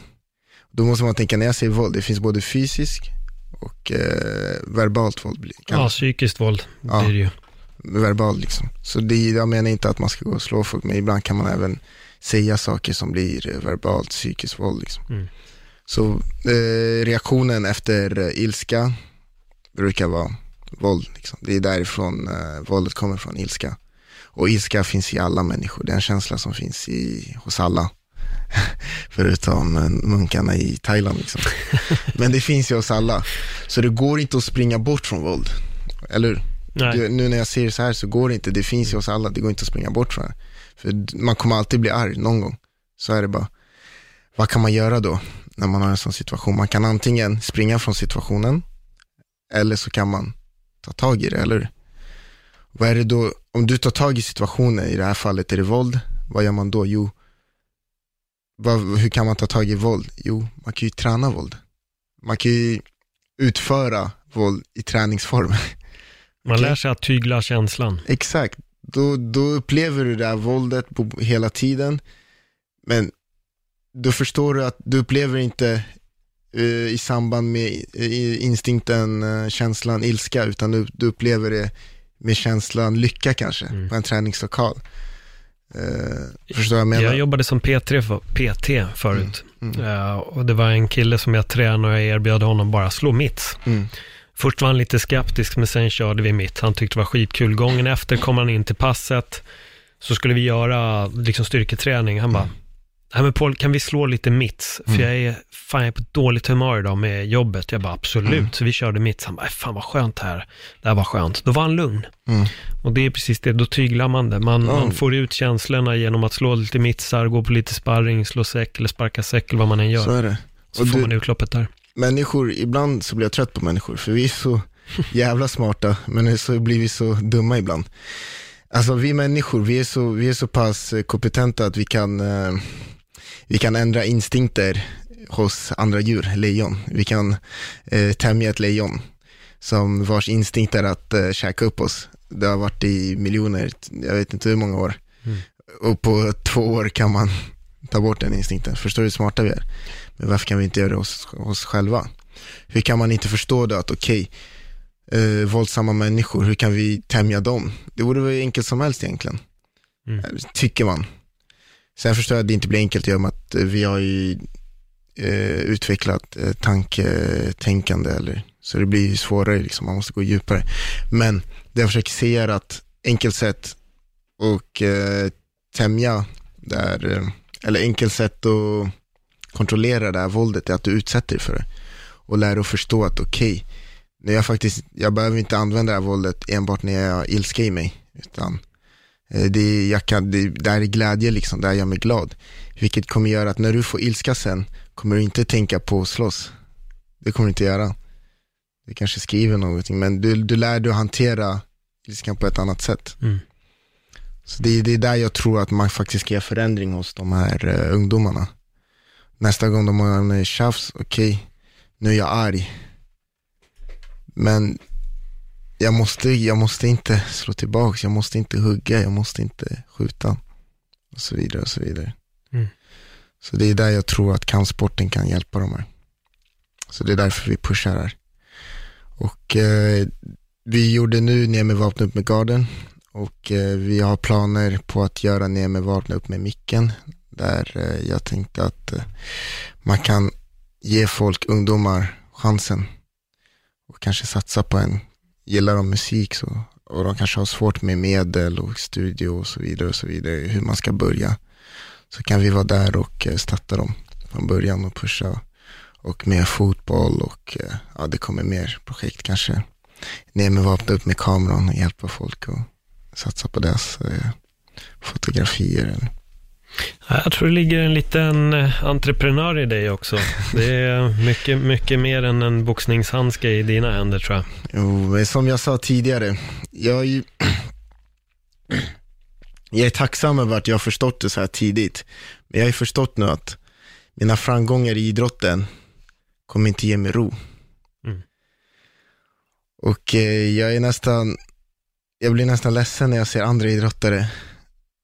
Då måste man tänka, när jag säger våld, det finns både fysisk och eh, verbalt våld. Ja, psykiskt våld ja, blir det ju. Verbalt liksom. Så det, jag menar inte att man ska gå och slå folk, men ibland kan man även säga saker som blir eh, verbalt psykiskt våld. Liksom. Mm. Så eh, reaktionen efter eh, ilska brukar vara våld. Liksom. Det är därifrån eh, våldet kommer från, ilska. Och ilska finns i alla människor, det är en känsla som finns i, hos alla. [LAUGHS] Förutom munkarna i Thailand liksom. [LAUGHS] Men det finns ju hos alla. Så det går inte att springa bort från våld. Eller du, nu när jag ser det så här så går det inte. Det finns ju hos alla. Det går inte att springa bort från det. För man kommer alltid bli arg någon gång. Så är det bara. Vad kan man göra då när man har en sån situation? Man kan antingen springa från situationen eller så kan man ta tag i det, eller Vad är det då, om du tar tag i situationen, i det här fallet är det våld, vad gör man då? Jo, vad, hur kan man ta tag i våld? Jo, man kan ju träna våld. Man kan ju utföra våld i träningsform. Man lär sig att tygla känslan. Exakt. Då, då upplever du det här våldet på, hela tiden. Men då förstår du att du upplever inte i samband med uh, instinkten, uh, känslan ilska, utan du, upplever det med känslan lycka kanske, mm. på en träningslokal. Uh, förstår jag menar? Jag jobbade som P3 för, PT förut. Mm, mm. Uh, och det var en kille som jag tränade och jag erbjöd honom bara slå mitt. Mm. Först var han lite skeptisk, men sen körde vi mitt. Han tyckte det var skitkul. Gången efter kom han in till passet, så skulle vi göra liksom styrketräning. Han bara, mm. Nej men Paul, kan vi slå lite mitts? För mm. jag är, fan jag är på dåligt humör idag med jobbet. Jag bara absolut, mm. så vi körde mitts. Han bara, fan vad skönt här. Det här var skönt. Då var han lugn. Mm. Och det är precis det, då tyglar man det. Man, man, får ut känslorna genom att slå lite mittsar, gå på lite sparring, slå säck eller sparka säck eller vad man än gör. Så är det. Så och får du, man utloppet där. Människor, ibland så blir jag trött på människor, för vi är så [LAUGHS] jävla smarta, men så blir vi så dumma ibland. Alltså vi människor, vi är så, vi är så pass kompetenta att vi kan eh, vi kan ändra instinkter hos andra djur, lejon. Vi kan eh, tämja ett lejon som vars instinkt är att eh, käka upp oss. Det har varit i miljoner, jag vet inte hur många år. Mm. Och på två år kan man ta bort den instinkten. Förstår du hur smarta vi är? Men varför kan vi inte göra det hos oss själva? Hur kan man inte förstå det att okej, okay, eh, våldsamma människor, hur kan vi tämja dem? Det vore väl enkelt som helst egentligen. Mm. Tycker man. Sen förstår jag att det inte blir enkelt i och med att eh, vi har ju eh, utvecklat eh, tanketänkande, eller, så det blir ju svårare, liksom, man måste gå djupare. Men det jag försöker se är att enkelt sätt och eh, tämja där, eh, eller enkelt sätt att kontrollera det här våldet är att du utsätter dig för det. Och lär dig att förstå att okej, okay, jag faktiskt, jag behöver inte använda det här våldet enbart när jag har ilska i mig, utan Eh, det, jag kan, det, det här är glädje liksom, det här gör mig glad. Vilket kommer göra att när du får ilska sen, kommer du inte tänka på att slåss. Det kommer du inte göra. Du kanske skriver någonting, men du, du lär dig att hantera ilskan på ett annat sätt. Mm. Så det, det är där jag tror att man faktiskt ska göra förändring hos de här uh, ungdomarna. Nästa gång de har en tjafs, okej, okay, nu är jag arg. Men jag måste, jag måste inte slå tillbaka, jag måste inte hugga, jag måste inte skjuta. Och så vidare och så vidare. Mm. Så det är där jag tror att kampsporten kan hjälpa dem här. Så det är därför vi pushar här. Och eh, vi gjorde nu ner med vapnet upp med garden. Och eh, vi har planer på att göra ner med vapnet upp med micken. Där eh, jag tänkte att eh, man kan ge folk, ungdomar, chansen. Och kanske satsa på en gillar de musik så, och de kanske har svårt med medel och studio och så vidare och så vidare, hur man ska börja, så kan vi vara där och eh, stötta dem från början och pusha och med fotboll och eh, ja, det kommer mer projekt kanske. Ner med vapnet upp med kameran och hjälpa folk och satsa på deras eh, fotografier. Jag tror det ligger en liten eh, entreprenör i dig också. Det är [LAUGHS] mycket, mycket mer än en boxningshandske i dina händer tror jag. Jo, som jag sa tidigare, jag är, ju, jag är tacksam över att jag har förstått det så här tidigt. Men jag har förstått nu att mina framgångar i idrotten kommer inte ge mig ro. Mm. Och eh, jag är nästan, jag blir nästan ledsen när jag ser andra idrottare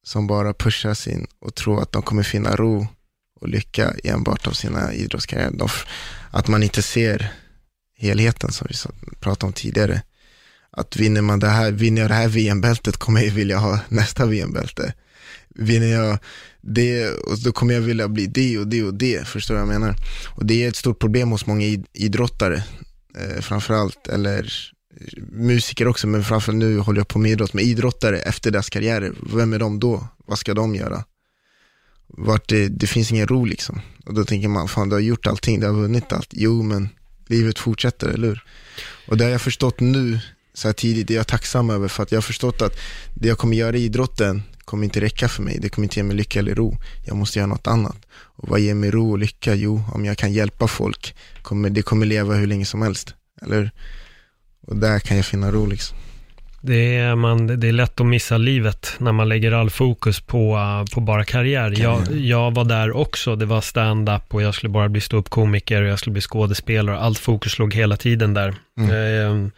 som bara pushar sin och tror att de kommer finna ro och lycka enbart av sina idrottskarriärer. De, att man inte ser helheten som vi pratade om tidigare. Att vinner man det här, vinner jag det här VM-bältet kommer jag vilja ha [LAUGHS] nästa VM-bälte. Vinner jag det, och då kommer jag vilja bli det och det och det, förstår du vad jag menar? Och det är ett stort problem hos många idrottare, eh, framförallt, eller musiker också, men framförallt nu håller jag på med idrott, med idrottare efter deras karriärer, vem är de då? Vad ska de göra? Vart det, det finns ingen ro liksom. Och då tänker man, fan du har gjort allting, du har vunnit allt. Jo, men livet fortsätter, eller hur? Och det har jag förstått nu, så här tidigt, det är jag tacksam över, för att jag har förstått att det jag kommer göra i idrotten kommer inte räcka för mig, det kommer inte ge mig lycka eller ro. Jag måste göra något annat. Och vad ger mig ro och lycka? Jo, om jag kan hjälpa folk, kommer, det kommer leva hur länge som helst. Eller hur? Och där kan jag finna ro liksom. Det är, man, det är lätt att missa livet när man lägger all fokus på, på bara karriär. Jag, jag var där också, det var stand-up och jag skulle bara bli ståuppkomiker och jag skulle bli skådespelare. Allt fokus låg hela tiden där. Mm. Eh,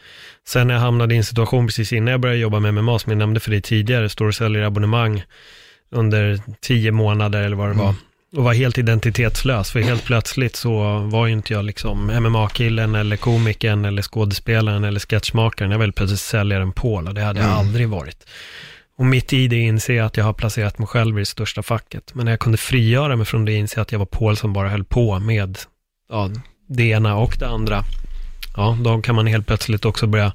sen när jag hamnade i en situation precis innan jag började jobba med MMA, som jag nämnde för dig tidigare, står och säljer abonnemang under tio månader eller vad det mm. Och var helt identitetslös, för helt plötsligt så var ju inte jag liksom MMA-killen eller komikern eller skådespelaren eller sketchmakaren. Jag var väldigt plötsligt säljaren Paul och det hade jag mm. aldrig varit. Och mitt i det inser jag att jag har placerat mig själv i det största facket. Men när jag kunde frigöra mig från det inser jag att jag var Paul som bara höll på med ja, det ena och det andra. Ja, då kan man helt plötsligt också börja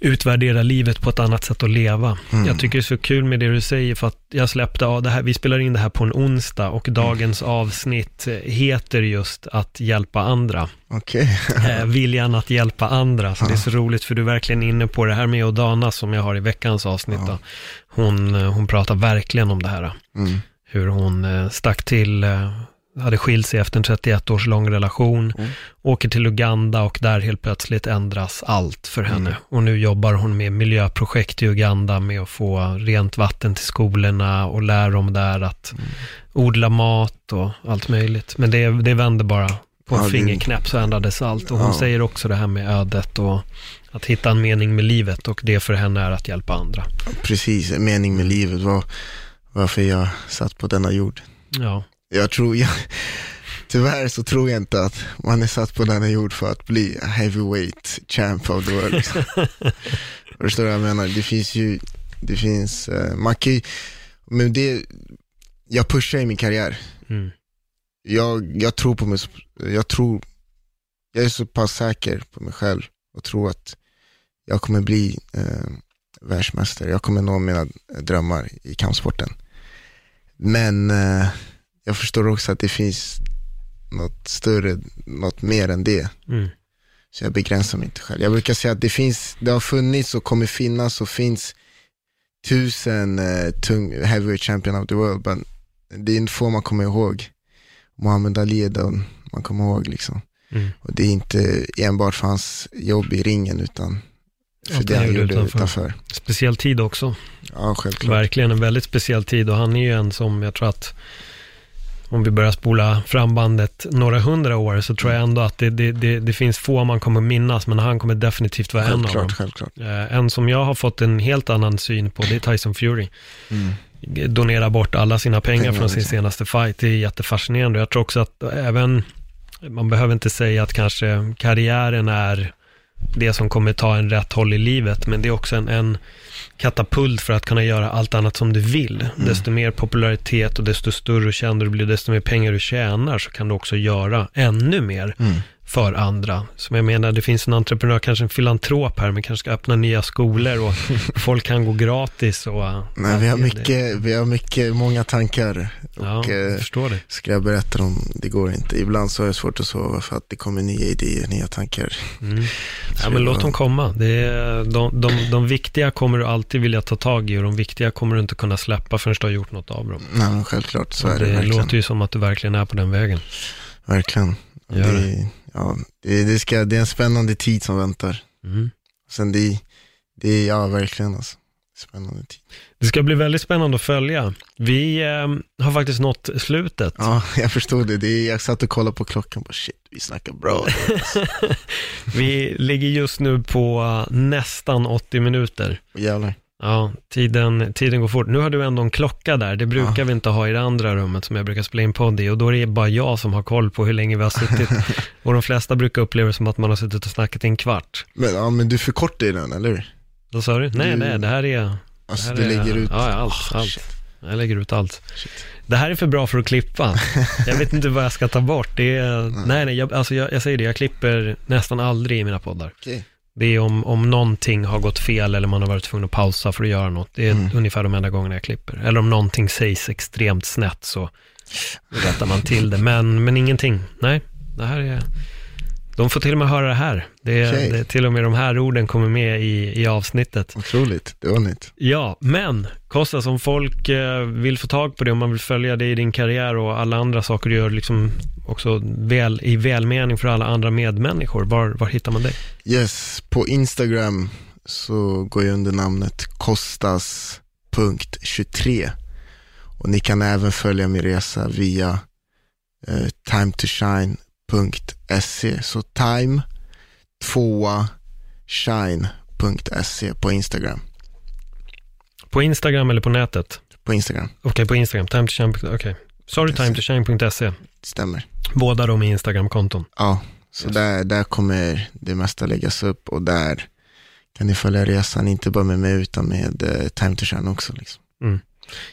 utvärdera livet på ett annat sätt att leva. Mm. Jag tycker det är så kul med det du säger, för att jag släppte, ja, det här, vi spelar in det här på en onsdag och dagens mm. avsnitt heter just att hjälpa andra. Okay. eh, viljan att hjälpa andra, så ja. det är så roligt för du är verkligen inne på det här med Odana som jag har i veckans avsnitt. Ja. Hon, hon pratar verkligen om det här. Mm. Hur hon eh, stack till eh, hade skilt sig efter en 31 års lång relation, mm. åker till Uganda och där helt plötsligt ändras allt för henne. Mm. Och nu jobbar hon med miljöprojekt i Uganda med att få rent vatten till skolorna och lära dem där att mm. odla mat och allt möjligt. Men det, det vände bara på en ja, fingerknäpp så ändrades allt. Och hon ja. säger också det här med ödet och att hitta en mening med livet och det för henne är att hjälpa andra. Precis, en mening med livet, var, varför jag satt på denna jord. Ja. Jag tror, jag, tyvärr så tror jag inte att man är satt på denna jord för att bli heavyweight champ of the world. Liksom. [LAUGHS] Förstår du vad jag menar? Det finns ju, det finns, uh, man kan ju, men det, jag pushar i min karriär. Mm. Jag, jag tror på mig, jag tror, jag är så pass säker på mig själv och tror att jag kommer bli eh, världsmästare. Jag kommer nå mina drömmar i kampsporten. Men eh, jag förstår också att det finns något större, något mer än det. Mm. Så jag begränsar mig inte själv. Jag brukar säga att det finns, det har funnits och kommer finnas och finns tusen uh, tung, heavyweight champion of the world, men det är få man kommer ihåg. Muhammad Ali är den man kommer ihåg liksom. Mm. Och det är inte enbart för hans jobb i ringen, utan för det han gjorde utanför. utanför. Speciell tid också. Ja, självklart. Verkligen en väldigt speciell tid och han är ju en som jag tror att om vi börjar spola fram bandet några hundra år, så tror jag ändå att det, det, det, det finns få man kommer minnas, men han kommer definitivt vara självklart, en av dem. Självklart. Eh, en som jag har fått en helt annan syn på, det är Tyson Fury. Mm. Donera bort alla sina pengar, pengar från sin liksom. senaste fight, det är jättefascinerande. Jag tror också att även, man behöver inte säga att kanske karriären är det som kommer ta en rätt håll i livet, men det är också en, en katapult för att kunna göra allt annat som du vill. Mm. Desto mer popularitet och desto större och känd du blir, desto mer pengar du tjänar, så kan du också göra ännu mer. Mm för andra. Som jag menar, det finns en entreprenör, kanske en filantrop här, men kanske ska öppna nya skolor och [LAUGHS] folk kan gå gratis. Och, Nej, vi, har mycket, vi har mycket, många tankar. Ja, och, jag eh, förstår det. Ska jag berätta dem, det går inte. Ibland så har jag svårt att sova för att det kommer nya idéer, nya tankar. Mm. Ja, men låt dem komma. Det är, de, de, de viktiga kommer du alltid vilja ta tag i och de viktiga kommer du inte kunna släppa förrän du har gjort något av dem. Nej, men självklart, så är det, det verkligen. låter ju som att du verkligen är på den vägen. Verkligen. Gör det, ja, det, det, ska, det är en spännande tid som väntar. Mm. Sen det, det är, ja verkligen alltså. Spännande tid. Det ska bli väldigt spännande att följa. Vi eh, har faktiskt nått slutet. Ja, jag förstod det. det är, jag satt och kollade på klockan och bara shit, vi snackar bra. [LAUGHS] Vi ligger just nu på eh, nästan 80 minuter. Jävlar. Ja, tiden, tiden går fort. Nu har du ändå en klocka där. Det brukar Ja. vi inte ha i det andra rummet som jag brukar spela in podd i. Och då är det bara jag som har koll på hur länge vi har suttit. [LAUGHS] och de flesta brukar uppleva det som att man har suttit och snackat i en kvart. Men, ja, men du förkortar ju den, eller hur? Vad sa du? Nej, Du- nej, det här är... Alltså det här du är, lägger ut. Ja, allt, Ah, allt. shit. Jag lägger ut allt. Shit. Det här är för bra för att klippa. [LAUGHS] Jag vet inte vad jag ska ta bort. Det är, nej, nej, jag, alltså jag, jag säger det, jag klipper nästan aldrig i mina poddar. Okej. Det är om, om någonting har gått fel eller man har varit tvungen att pausa för att göra något. Det är Mm. ungefär de enda gångerna jag klipper. Eller om någonting sägs extremt snett så rättar man till det. Men, men ingenting. Nej, det här är... De får till och med höra det här. Det är, Okej. det till och med de här orden kommer med i, i avsnittet. Otroligt, det var nytt. Ja, men Kostas, om folk eh, vill få tag på det, om man vill följa dig i din karriär och alla andra saker du gör, liksom också väl, i välmening för alla andra medmänniskor, var, var hittar man dig? Yes, på Instagram så går jag under namnet kostas.23 och ni kan även följa min resa via eh, timetoshine.se så time, tvåa, shine.se på Instagram. På Instagram eller på nätet? På Instagram, Okej, på Instagram, time to shine, okej. Sorry, timetoshine.se. stämmer. Båda de är Instagram-konton. Ja, så Yes. där, där kommer det mesta läggas upp och där kan ni följa resan, inte bara med mig utan med eh, Time to Shine också. Liksom. Mm.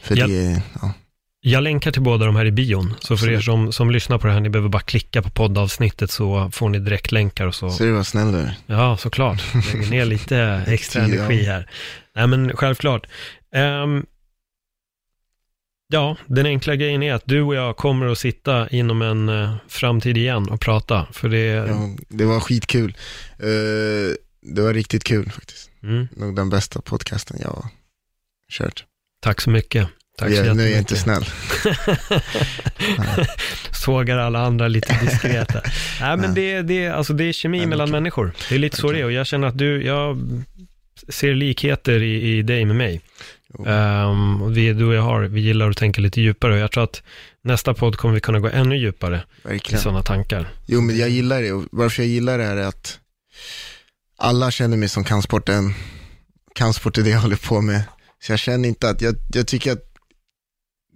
För Ja. det är, ja, Jag länkar till båda de här i bion, så för er Absolut. som, som lyssnar på det här, ni behöver bara klicka på poddavsnittet så får ni direkt länkar och så. så det var snäll du är. Ja, såklart. Lägger ner lite extra [LAUGHS] energi här. Nej, men självklart. Ehm, ja, den enkla grejen är att du och jag kommer att sitta inom en uh, framtid igen och prata. För det, Ja, det var skitkul. Eh, det var riktigt kul faktiskt. mm, Nog den bästa podcasten jag har kört. tack så mycket. Tack så jag, nu är jag inte snäll. [LAUGHS] Sågar alla andra lite diskret här. [LAUGHS] Nej, men det, det, alltså det är kemi Nej, mellan okej. människor. Det är lite så det är och jag känner att du, jag ser likheter i, i dig med mig. Och vi, du och jag har, vi gillar att tänka lite djupare och jag tror att nästa podd kommer vi kunna gå ännu djupare i Verkligen. sådana tankar. Jo, men jag gillar det. Och varför jag gillar det är att alla känner mig som kampsporten. Kampsport är det jag håller på med. Så jag känner inte att, jag, jag tycker att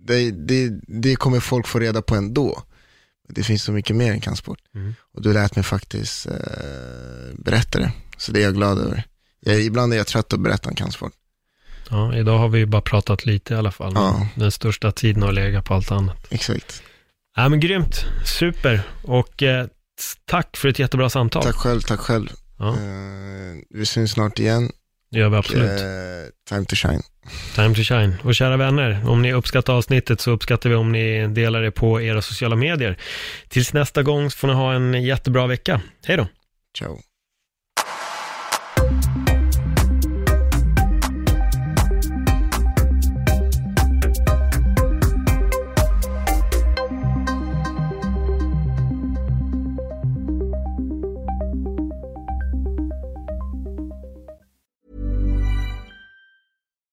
det, det, det kommer folk få reda på ändå. Det finns så mycket mer än kampsport. Mm. Och du lät mig faktiskt eh, berätta det. Så det är jag glad över. Jag, ibland är jag trött att berätta om kampsport. Ja, idag har vi ju bara pratat lite i alla fall. Ja. Den största tiden har legat på allt annat. Exakt. Ja, men grymt. Super. Och eh, tack för ett jättebra samtal. Tack själv, tack själv. Ja, Eh, vi syns snart igen. det gör vi absolut. eh, time to shine. Time to shine. Och kära vänner, om ni uppskattar avsnittet så uppskattar vi om ni delar det på era sociala medier. Tills nästa gång får ni ha en jättebra vecka. Hej då. Ciao.